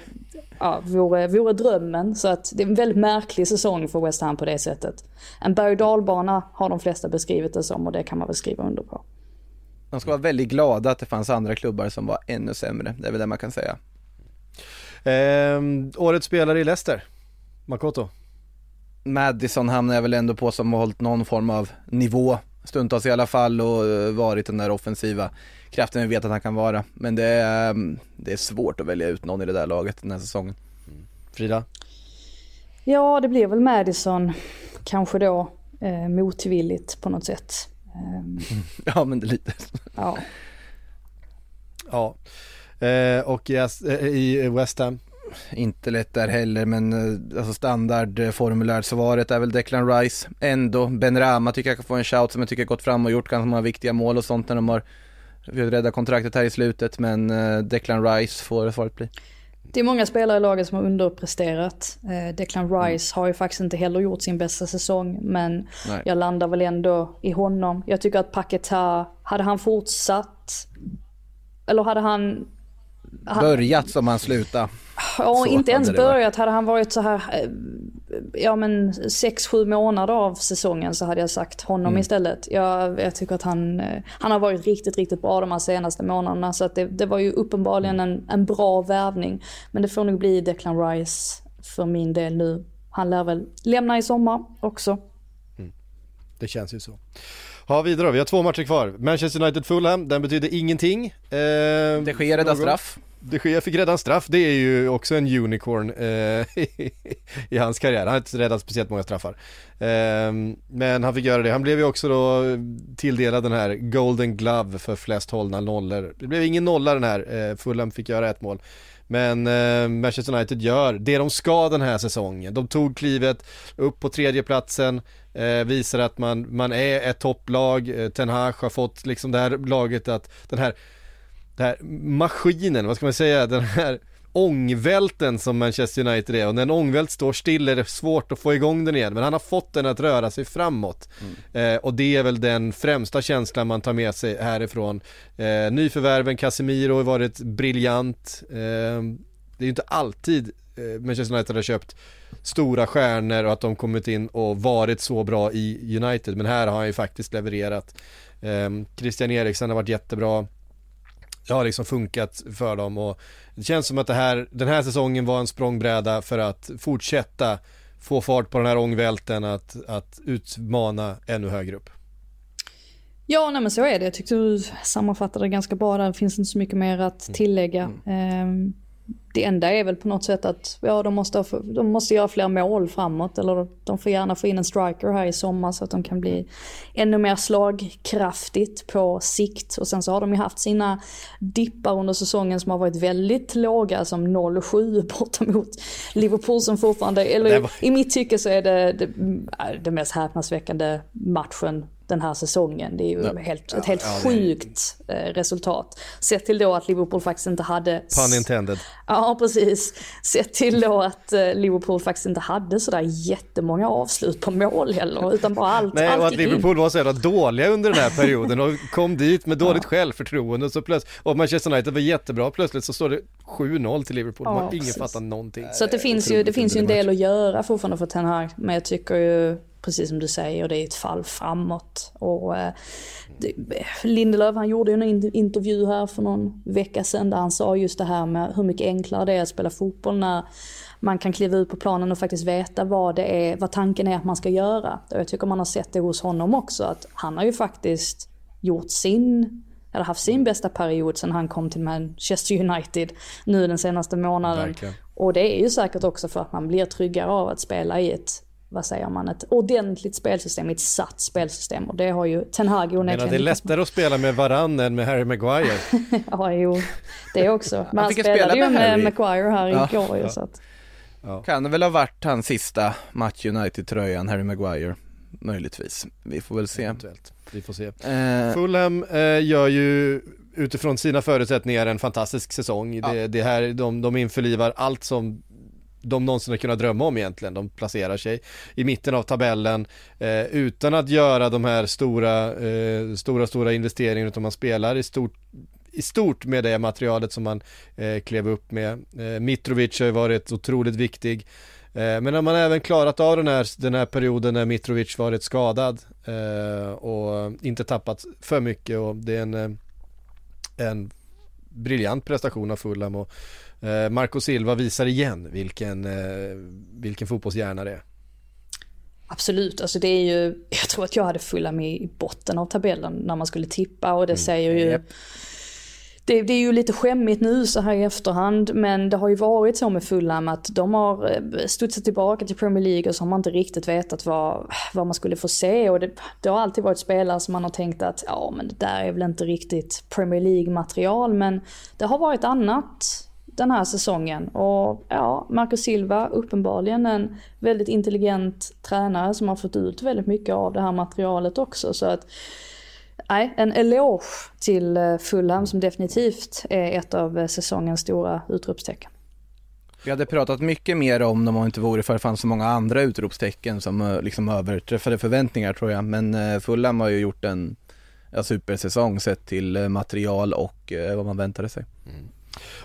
ja, vore, vore drömmen. Så att det är en väldigt märklig säsong för West Ham på det sättet. En berg dalbana har de flesta beskrivit det som och det kan man väl skriva under på. De ska vara väldigt glada att det fanns andra klubbar som var ännu sämre, det är väl det man kan säga. Ehm, årets spelare i Leicester, Makoto. Madison hamnar jag väl ändå på som har hållit någon form av nivå, stundtals i alla fall och eh, varit den där offensiva kraften vi vet att han kan vara. Men det är, mm, det är svårt att välja ut någon i det där laget den här säsongen. Frida? Ja, det blir väl Madison kanske då eh, motvilligt på något sätt. Ehm, Ja men det är lite ja. Ja. Eh, och yes, eh, i West Ham, Inte lätt där heller men eh, alltså standardformulärsvaret är väl Declan Rice. Ändå, Ben Rama tycker jag kan få en shout som jag tycker har gått fram och gjort ganska många viktiga mål och sånt när de har försökt rädda kontraktet här i slutet men eh, Declan Rice får svaret bli. Det är många spelare i laget som har underpresterat. Eh, Declan Rice har ju faktiskt inte heller gjort sin bästa säsong. Men Nej. jag landar väl ändå i honom. Jag tycker att Paketa, hade han fortsatt, eller hade han Börjat som han slutade. ja, inte ens börjat, hade han varit så här, eh, ja men 6-7 månader av säsongen så hade jag sagt honom Mm. istället. Jag, jag tycker att han, eh, han har varit riktigt, riktigt bra de här senaste månaderna. Så att det, det var ju uppenbarligen en, en bra värvning. Men det får nog bli Declan Rice för min del nu. Han lär väl lämna i sommar också. det känns ju så. Ja, vidare då. Vi har två matcher kvar. Manchester United-Fulham, den betyder ingenting. Eh, Det sker någon- straff. De Gea fick redan straff, det är ju också en unicorn eh, i hans karriär. Han har inte räddat speciellt många straffar. Eh, men han fick göra det. Han blev ju också då tilldelad den här Golden Glove för flest hållna nollor. Det blev ingen nolla den här, eh, Fulham fick göra ett mål. Men eh, Manchester United gör det de ska den här säsongen. De tog klivet upp på tredjeplatsen, eh, visar att man, man är ett topplag. Eh, Ten Hag har fått liksom det här laget att, den här, den här maskinen, vad ska man säga, den här ångvälten som Manchester United är. Och när en ångvält står still är det svårt att få igång den igen. Men han har fått den att röra sig framåt. Eh, och det är väl den främsta känslan man tar med sig härifrån. Eh, nyförvärven Casemiro har varit briljant. Eh, det är ju inte alltid eh, Manchester United har köpt stora stjärnor och att de kommit in och varit så bra i United. Men här har han ju faktiskt levererat. Eh, Christian Eriksen har varit jättebra det har liksom funkat för dem och det känns som att det här, den här säsongen var en språngbräda för att fortsätta få fart på den här ångvälten att, att utmana ännu högre upp. Ja, nej men så är det. Jag tyckte du sammanfattade det ganska bra där. Det finns inte så mycket mer att tillägga. Mm. Det enda är väl på något sätt att ja, de, måste, de måste göra fler mål framåt. Eller de får gärna få in en striker här i sommar så att de kan bli ännu mer slagkraftigt på sikt. Och sen så har de ju haft sina dippar under säsongen som har varit väldigt låga. Som 0-7 borta mot Liverpool som fortfarande, eller var... i mitt tycke så är det det, det mest häpnadsväckande matchen den här säsongen. Det är ju Ja. helt, Ja, ett helt ja, är- sjukt eh, resultat. Sett till då att Liverpool faktiskt inte hade... Pun intended. Ja, precis. Sett till då att eh, Liverpool faktiskt inte hade sådär jättemånga avslut på mål heller, utan bara allt, Nej, allt och att gick in. Liverpool var så jävla dåliga under den här perioden och kom dit med dåligt självförtroende så plötsligt, och Manchester United var jättebra, plötsligt så står det 7-0 till Liverpool, Ja, man, ingen fattar någonting. Så det finns ju, det finns ju en del att göra fortfarande för Ten Hag. Men jag tycker ju, precis som du säger, det är ett fall framåt. Och eh, Lindelöf han gjorde ju en in- intervju här för någon vecka sedan där han sa just det här med hur mycket enklare det är att spela fotboll när man kan kliva ut på planen och faktiskt veta vad det är, vad tanken är att man ska göra. Och jag tycker man har sett det hos honom också, att han har ju faktiskt gjort sin eller haft sin bästa period sedan han kom till Manchester United nu den senaste månaden. Verkligen. Och det är ju säkert också för att man blir tryggare av att spela i ett, vad säger man, ett ordentligt spelsystem, ett satt spelsystem. Och det har ju Ten Hag onekligen att det är lättare att spela med Varann än med Harry Maguire. Ja, jo, det också. Men han fick ju spelade spela ju med med Harry. Maguire här Ja. igår ju, så att, Kan det väl ha varit hans sista match United-tröjan, Harry Maguire. Möjligtvis. Vi får väl se. Eventuellt. Vi får se. Eh, Fulham eh, gör ju utifrån sina förutsättningar en fantastisk säsong. Det, det här, de, de införlivar allt som de någonsin har kunnat drömma om egentligen. De placerar sig i mitten av tabellen eh, utan att göra de här stora, eh, stora, stora investeringarna utan man spelar i stort i stort med det materialet som man eh, klev upp med. Eh, Mitrovic har ju varit otroligt viktig. Eh, men när man även klarat av den här, den här perioden när Mitrovic varit skadad eh, och inte tappat för mycket och det är en, eh, en briljant prestation av Fulham och Marco Silva visar igen vilken, eh, vilken fotbollshjärna det är. Absolut, alltså det är ju, jag tror att jag hade fulla med i botten av tabellen när man skulle tippa och det säger ju Japp. det, det är ju lite skämmigt nu så här i efterhand men det har ju varit så med Fulham att de har eh, studsat tillbaka till Premier League och så har man inte riktigt vetat vad, vad man skulle få se och det, det har alltid varit spelare som man har tänkt att ja men det där är väl inte riktigt Premier League material men det har varit annat den här säsongen. Och ja, Marco Silva, uppenbarligen en väldigt intelligent tränare som har fått ut väldigt mycket av det här materialet också. Så att, nej, en eloge till eh, Fulham som definitivt är ett av eh, säsongens stora utropstecken. Vi hade pratat mycket mer om dem om det inte vore för att det fanns så många andra utropstecken som eh, liksom överträffade förväntningar tror jag. Men Fulham har ju gjort en supersäsong sett till material och vad man väntade sig.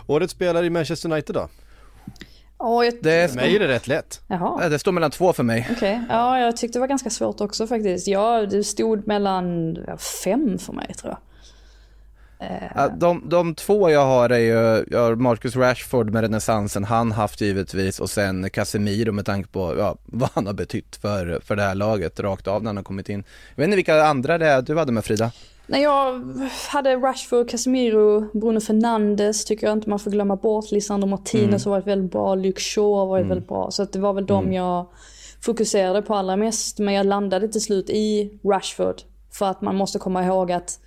Årets spelare i Manchester United då? Ja, jag, Det, För mig är det rätt lätt. Jaha. Ja, det står mellan två för mig. Okej, ja jag tyckte det var ganska svårt också faktiskt. Ja, det stod mellan fem för mig tror jag. Ja, de, de två jag har är ju, jag har Marcus Rashford med renässansen han haft givetvis och sen Casemiro med tanke på ja, vad han har betytt för, för det här laget rakt av när han har kommit in. Jag vet inte vilka andra det är du hade med Frida? Nej, jag hade Rashford, Casemiro, Bruno Fernandes tycker jag inte man får glömma bort. Lisandro Martinez har varit väldigt bra, Luke Shaw har varit väldigt bra. Så det var väl de jag fokuserade på allra mest. Men jag landade till slut i Rashford. För att man måste komma ihåg att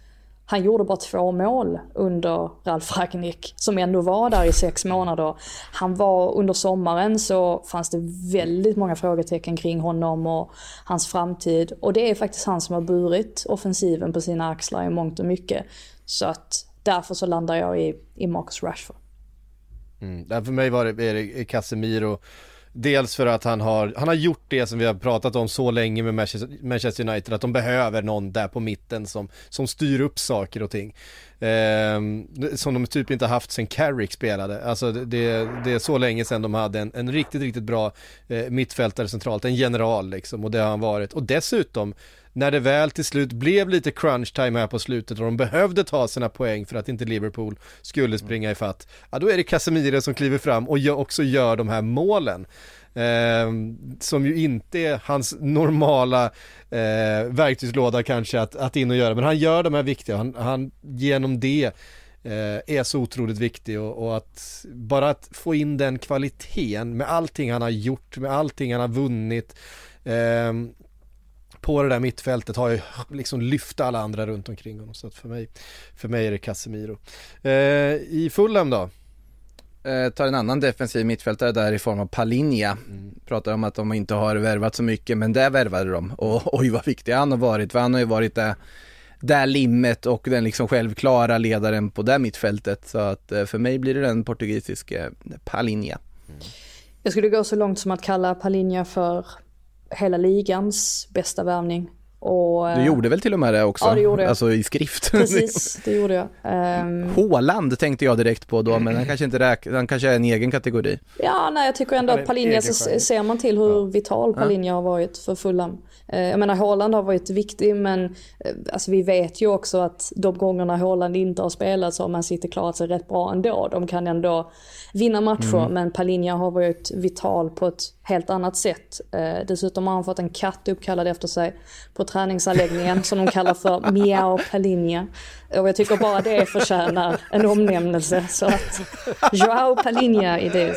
han gjorde bara två mål under Ralf Ragnik som ändå var där i sex månader. Han var under sommaren så fanns det väldigt många frågetecken kring honom och hans framtid. Och det är faktiskt han som har burit offensiven på sina axlar i mångt och mycket. Så att därför så landar jag i, i Marcus Rashford. Mm. För mig var det, är det Casemiro Dels för att han har, han har gjort det som vi har pratat om så länge med Manchester United, att de behöver någon där på mitten som, som styr upp saker och ting. Eh, som de typ inte haft sen Carrick spelade. Alltså det, det är så länge sedan de hade en, en riktigt, riktigt bra eh, mittfältare centralt, en general liksom, och det har han varit. Och dessutom, när det väl till slut blev lite crunch time här på slutet och de behövde ta sina poäng för att inte Liverpool skulle springa i fatt, ja då är det Casemiro som kliver fram och också gör de här målen. Eh, som ju inte är hans normala eh, verktygslåda kanske att, att in och göra, men han gör de här viktiga, han, han genom det eh, är så otroligt viktig och, och, att bara att få in den kvaliteten med allting han har gjort, med allting han har vunnit, eh, på det där mittfältet har ju liksom lyft alla andra runt omkring honom. Så att för mig, för mig är det Casemiro. Eh, I Fulham då? Eh, tar en annan defensiv mittfältare där i form av Palinja. Mm. Pratar om att de inte har värvat så mycket, men där värvade de. Och oj vad viktig han har varit, för han har ju varit där, där limmet och den liksom självklara ledaren på det mittfältet. Så att eh, för mig blir det den portugisiske Palinja. Mm. Jag skulle gå så långt som att kalla Palinja för hela ligans bästa värvning. Och, du gjorde väl till och med det också? Ja, det gjorde jag. Alltså i skrift. Precis, det gjorde jag. Um... Håland tänkte jag direkt på då, men han kanske inte räk... han kanske är en egen kategori. Ja, nej, jag tycker ändå att Palinja, så ser man till hur ja. vital Palinja har varit för Fulham. Eh, jag menar Haaland har varit viktig men eh, alltså, vi vet ju också att de gångerna Haaland inte har spelat så har man sitter klarat sig rätt bra ändå. De kan ändå vinna matcher mm. men Palinja har varit vital på ett helt annat sätt. Eh, dessutom har han fått en katt uppkallad efter sig på träningsanläggningen som de kallar för Miao Palinja. Och jag tycker bara det förtjänar en omnämnelse. Så att Joao Palinja i det.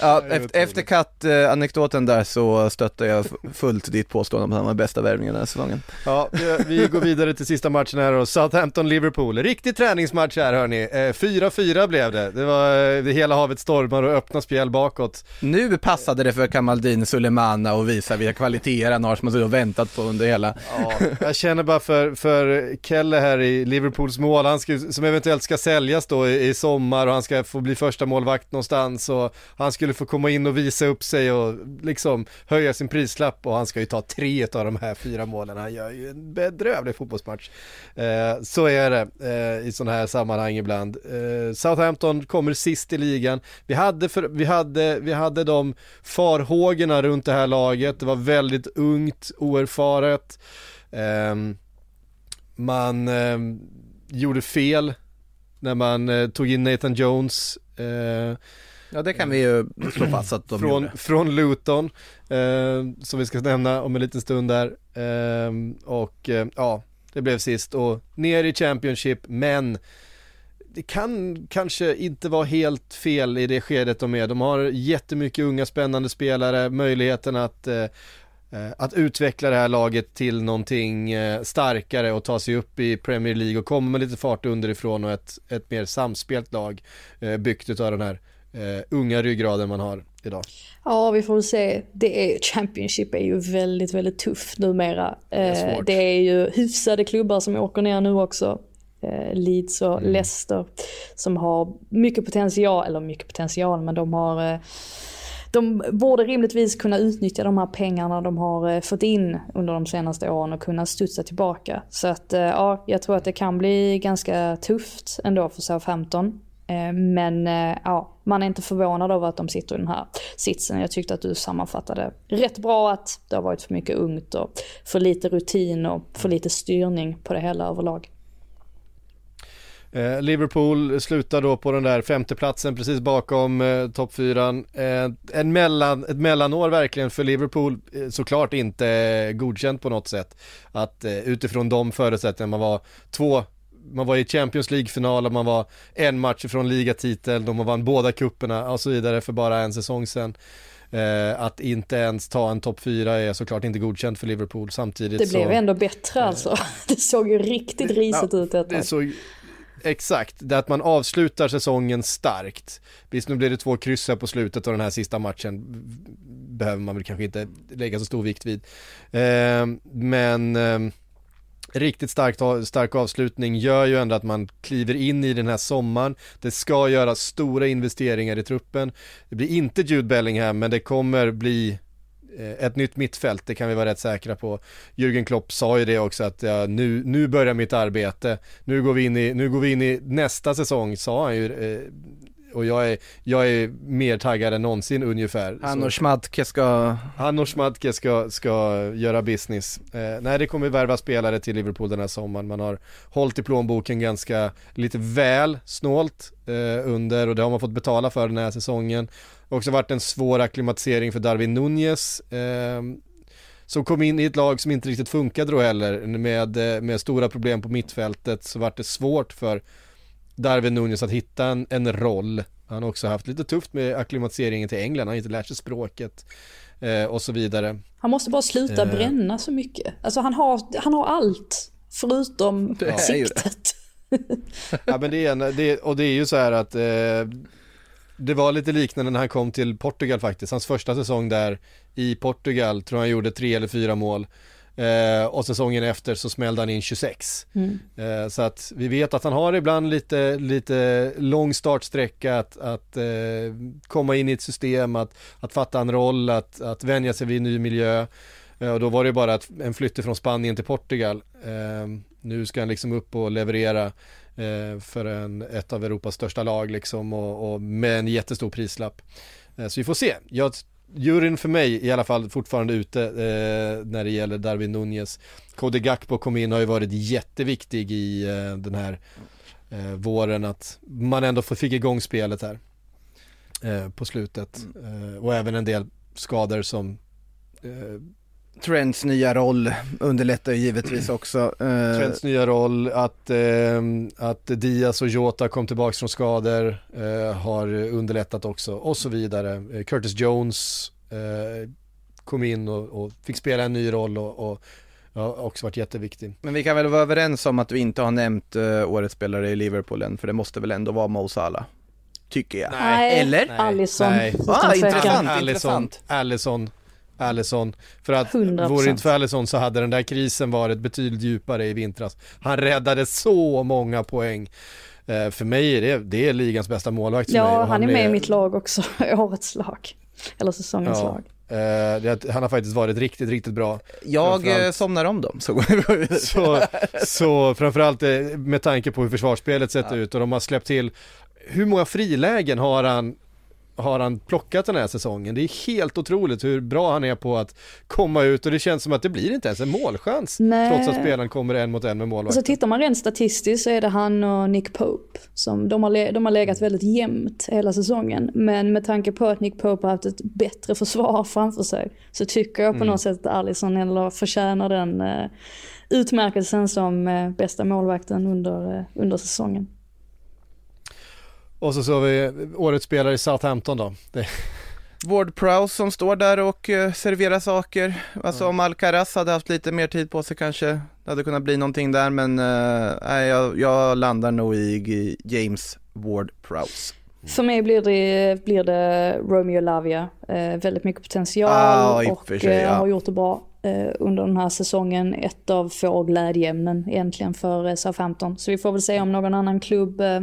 Ja, efter, efter kattanekdoten där så stöttar jag fullt ditt påstående om att han var bästa värvningen den här säsongen. Ja, vi går vidare till sista matchen här och Southampton-Liverpool. Riktig träningsmatch här hörni. 4-4 eh, blev det. Det var det hela havet stormar och öppna spjäll bakåt. Nu passade det för Kamaldin Sulemana att visa vilka kvaliteter han har som han har väntat på under hela. Ja, jag känner bara för, för Kelle här i Liverpools mål, han ska, som eventuellt ska säljas då i, i sommar och han ska få bli första målvakt någonstans och han skulle få komma in och visa upp sig och liksom höja sin prislapp och han ska ju ta tre av de här fyra målen. Han gör ju en bedrövlig fotbollsmatch. Eh, så är det eh, i sådana här sammanhang ibland. Eh, Southampton kommer sist i ligan. Vi hade, för, vi, hade, vi hade de farhågorna runt det här laget. Det var väldigt ungt, oerfaret. Um, man eh, gjorde fel när man eh, tog in Nathan Jones. Eh, ja det kan vi ju slå fast att de från, gjorde. Från Luton, eh, som vi ska nämna om en liten stund där. Ehm, och eh, ja, det blev sist och ner i Championship, men det kan kanske inte vara helt fel i det skedet de är. De har jättemycket unga spännande spelare, möjligheten att eh, Eh, att utveckla det här laget till någonting eh, starkare och ta sig upp i Premier League och komma med lite fart underifrån och ett, ett mer samspelt lag eh, byggt av den här unga ryggraden man har idag. Ja, vi får väl se. Det är, Championship är ju väldigt, väldigt tufft numera. Det är, det är ju hyfsade klubbar som åker ner nu också. Leeds och mm. Leicester som har mycket potential, eller mycket potential, men de har de borde rimligtvis kunna utnyttja de här pengarna de har eh, fått in under de senaste åren och kunna studsa tillbaka. Så att eh, ja, jag tror att det kan bli ganska tufft ändå för Southampton. Eh, men ja, man är inte förvånad över att de sitter i den här sitsen. Jag tyckte att du sammanfattade rätt bra att det har varit för mycket ungt och för lite rutin och för lite styrning på det hela överlag. Eh, Liverpool slutar då på den där femteplatsen precis bakom eh, toppfyran. Eh, en mellan, ett mellanår verkligen för Liverpool, eh, såklart inte godkänt på något sätt. Att eh, utifrån de förutsättningarna, man var två man var i Champions League-final och man var en match ifrån ligatiteln, de vann båda kupperna och så vidare för bara en säsong sedan. Eh, att inte ens ta en topp 4 är såklart inte godkänt för Liverpool samtidigt Det blev så... ändå bättre alltså. Det såg ju riktigt risigt ut ett Det exakt, det är att man avslutar säsongen starkt. Visst nu blir det två kryss här på slutet av den här sista matchen, behöver man väl kanske inte lägga så stor vikt vid. Eh, men eh, riktigt starkt, stark avslutning gör ju ändå att man kliver in i den här sommaren. Det ska göras stora investeringar i truppen. Det blir inte Jude Bellingham, men det kommer bli ett nytt mittfält, det kan vi vara rätt säkra på. Jürgen Klopp sa ju det också att ja, nu, nu börjar mitt arbete, nu går, vi in i, nu går vi in i nästa säsong, sa han ju. Eh, och jag är, jag är mer taggad än någonsin ungefär. Han och Schmadtke ska, han och Schmadtke ska, ska göra business. Eh, nej, det kommer värva spelare till Liverpool den här sommaren. Man har hållit i plånboken ganska, lite väl snålt eh, under och det har man fått betala för den här säsongen. Också varit en svår akklimatisering för Darwin Nunez. Eh, som kom in i ett lag som inte riktigt funkade då heller med, eh, med stora problem på mittfältet så vart det svårt för Darwin Nunez att hitta en, en roll. Han har också haft lite tufft med akklimatiseringen till England, han har inte lärt sig språket eh, och så vidare. Han måste bara sluta Eh. bränna så mycket. Alltså han har, han har allt förutom siktet. Ja men det är, en, det, och det är ju så här att eh, det var lite liknande när han kom till Portugal faktiskt. Hans första säsong där i Portugal tror jag han gjorde tre eller fyra mål. Eh, och säsongen efter så smällde han in 26. Mm. Eh, så att vi vet att han har ibland lite, lite lång startsträcka att, att eh, komma in i ett system, att, att fatta en roll, att, att vänja sig vid en ny miljö. Eh, och då var det bara att, en flytt från Spanien till Portugal. Eh, nu ska han liksom upp och leverera för en, ett av Europas största lag liksom och, och med en jättestor prislapp. Eh, så vi får se. Jag, juryn för mig i alla fall fortfarande ute eh, när det gäller Darwin Nunez. Cody Gakpo kom in och har ju varit jätteviktig i eh, den här eh, våren att man ändå fick igång spelet här eh, på slutet. Eh, och även en del skador som eh, Trents nya roll underlättar ju givetvis också. Eh, Trents nya roll, att, eh, att Diaz och Jota kom tillbaka från skador eh, har underlättat också och så vidare. Eh, Curtis Jones eh, kom in och, och fick spela en ny roll och, och har också varit jätteviktig. Men vi kan väl vara överens om att vi inte har nämnt uh, årets spelare i Liverpool än, för det måste väl ändå vara Mo Salah. Tycker jag. Nej, Eller? Nej. utan Ah, tvekan. intressant. Allison, intressant. Allison, Allison. För att 100%. vore det inte för Allison så hade den där krisen varit betydligt djupare i vintras. Han räddade så många poäng. Eh, för mig är det, det är ligans bästa målvakt. Ja, och han är med i blev- mitt lag också, årets lag. Eller säsongens Ja. lag. Det, han har faktiskt varit riktigt, riktigt bra. Jag Framförallt- eh, somnar om dem, så. Så, så framförallt eh, med tanke på hur försvarsspelet sett ut och de har släppt till, hur många frilägen har han har han plockat den här säsongen. Det är helt otroligt hur bra han är på att komma ut och det känns som att det blir inte ens en målchans. Nej. Trots att spelaren kommer en mot en med målvakten. tittar man rent statistiskt så är det han och Nick Pope. Som de, har de har legat väldigt jämnt hela säsongen. Men med tanke på att Nick Pope har haft ett bättre försvar framför sig. Så tycker jag på Mm. något sätt att Alisson eller förtjänar den eh, utmärkelsen som eh, bästa målvakten under, eh, under säsongen. Och så så har vi årets spelare i Southampton då. Det, Ward Prowse som står där och eh, serverar saker. Alltså om Alcaraz hade haft lite mer tid på sig kanske det hade kunnat bli någonting där men nej, jag, jag landar nog i James Ward Prowse. För mig blir det, blir det Romeo Lavia. Eh, väldigt mycket potential Ah, och sig, eh, ja. har gjort det bra eh, under den här säsongen. Ett av få glädjeämnen egentligen för eh, Southampton. Så vi får väl se om någon annan klubb eh,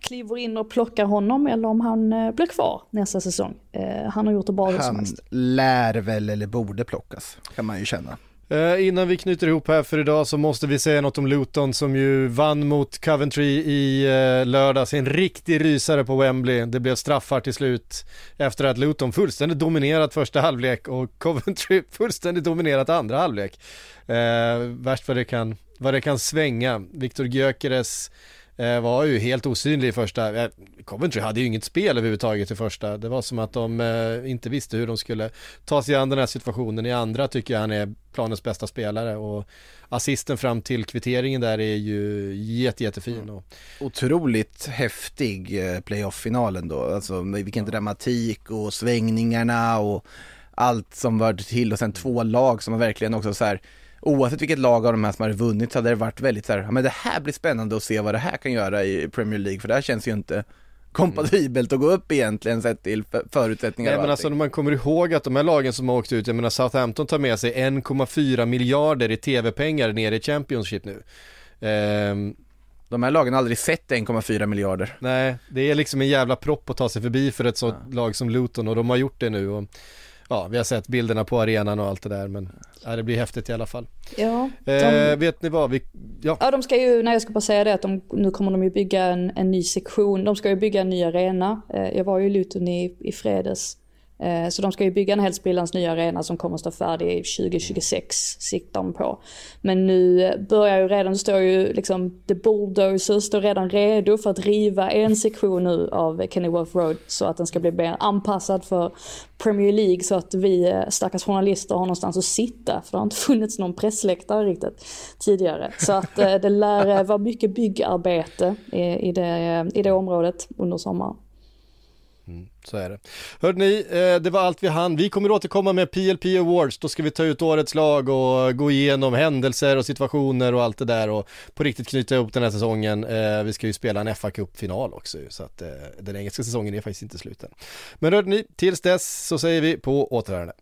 kliver in och plockar honom eller om han eh, blir kvar nästa säsong. Eh, han har gjort det bra Han lär väl eller borde plockas kan man ju känna. Eh, innan vi knyter ihop här för idag så måste vi säga något om Luton som ju vann mot Coventry i lördags. En riktig rysare på Wembley. Det blev straffar till slut efter att Luton fullständigt dominerat första halvlek och Coventry fullständigt dominerat andra halvlek. Eh, värst vad det kan, vad det kan svänga. Viktor Gyökeres var ju helt osynlig i första, eh, Coventry hade ju inget spel överhuvudtaget i första, det var som att de eh, inte visste hur de skulle ta sig an den här situationen, i andra tycker jag han är planens bästa spelare och assisten fram till kvitteringen där är ju jätte, jättefin. Och, Otroligt häftig eh, playoff-finalen då, alltså vilken dramatik och svängningarna och allt som var till och sen två lag som verkligen också så här Oavsett vilket lag av de här som hade vunnit så hade det varit väldigt så här, ja men det här blir spännande att se vad det här kan göra i Premier League för det här känns ju inte kompatibelt att gå upp egentligen sett till för- förutsättningar Nej men alltså när man kommer ihåg att de här lagen som har åkt ut, jag menar Southampton tar med sig 1,4 miljarder i tv-pengar ner i Championship nu. Ehm, De här lagen har aldrig sett 1,4 miljarder. nej, det är liksom en jävla propp att ta sig förbi för ett sånt lag som Luton och de har gjort det nu och ja, vi har sett bilderna på arenan och allt det där men ja, det blir häftigt i alla fall. Ja, de, Eh, vet ni vad, vi, ja, ja, de ska ju, nej jag ska bara säga det att de, nu kommer de ju bygga en, en ny sektion. De ska ju bygga en ny arena. Eh, jag var ju i Luton i, i fredags. Eh, så de ska ju bygga en helt sprillans ny arena som kommer att stå färdig 2026, siktar de på. Men nu börjar ju redan, står ju liksom, the bulldozer står redan redo för att riva en sektion nu av Kenilworth Road så att den ska bli mer anpassad för Premier League så att vi eh, stackars journalister har någonstans att sitta för det har inte funnits någon pressläktare riktigt tidigare. Så att eh, det lär vara mycket byggarbete i, i, det, i det området under sommaren. Mm, så är det. Hörde ni, eh, det var allt vi hann. Vi kommer återkomma med PLP Awards, då ska vi ta ut årets lag och gå igenom händelser och situationer och allt det där och på riktigt knyta ihop den här säsongen. Eh, Vi ska ju spela en fa Cup-final också så att eh, den engelska säsongen är faktiskt inte slut än. Men hörde ni, tills dess så säger vi på återhörande.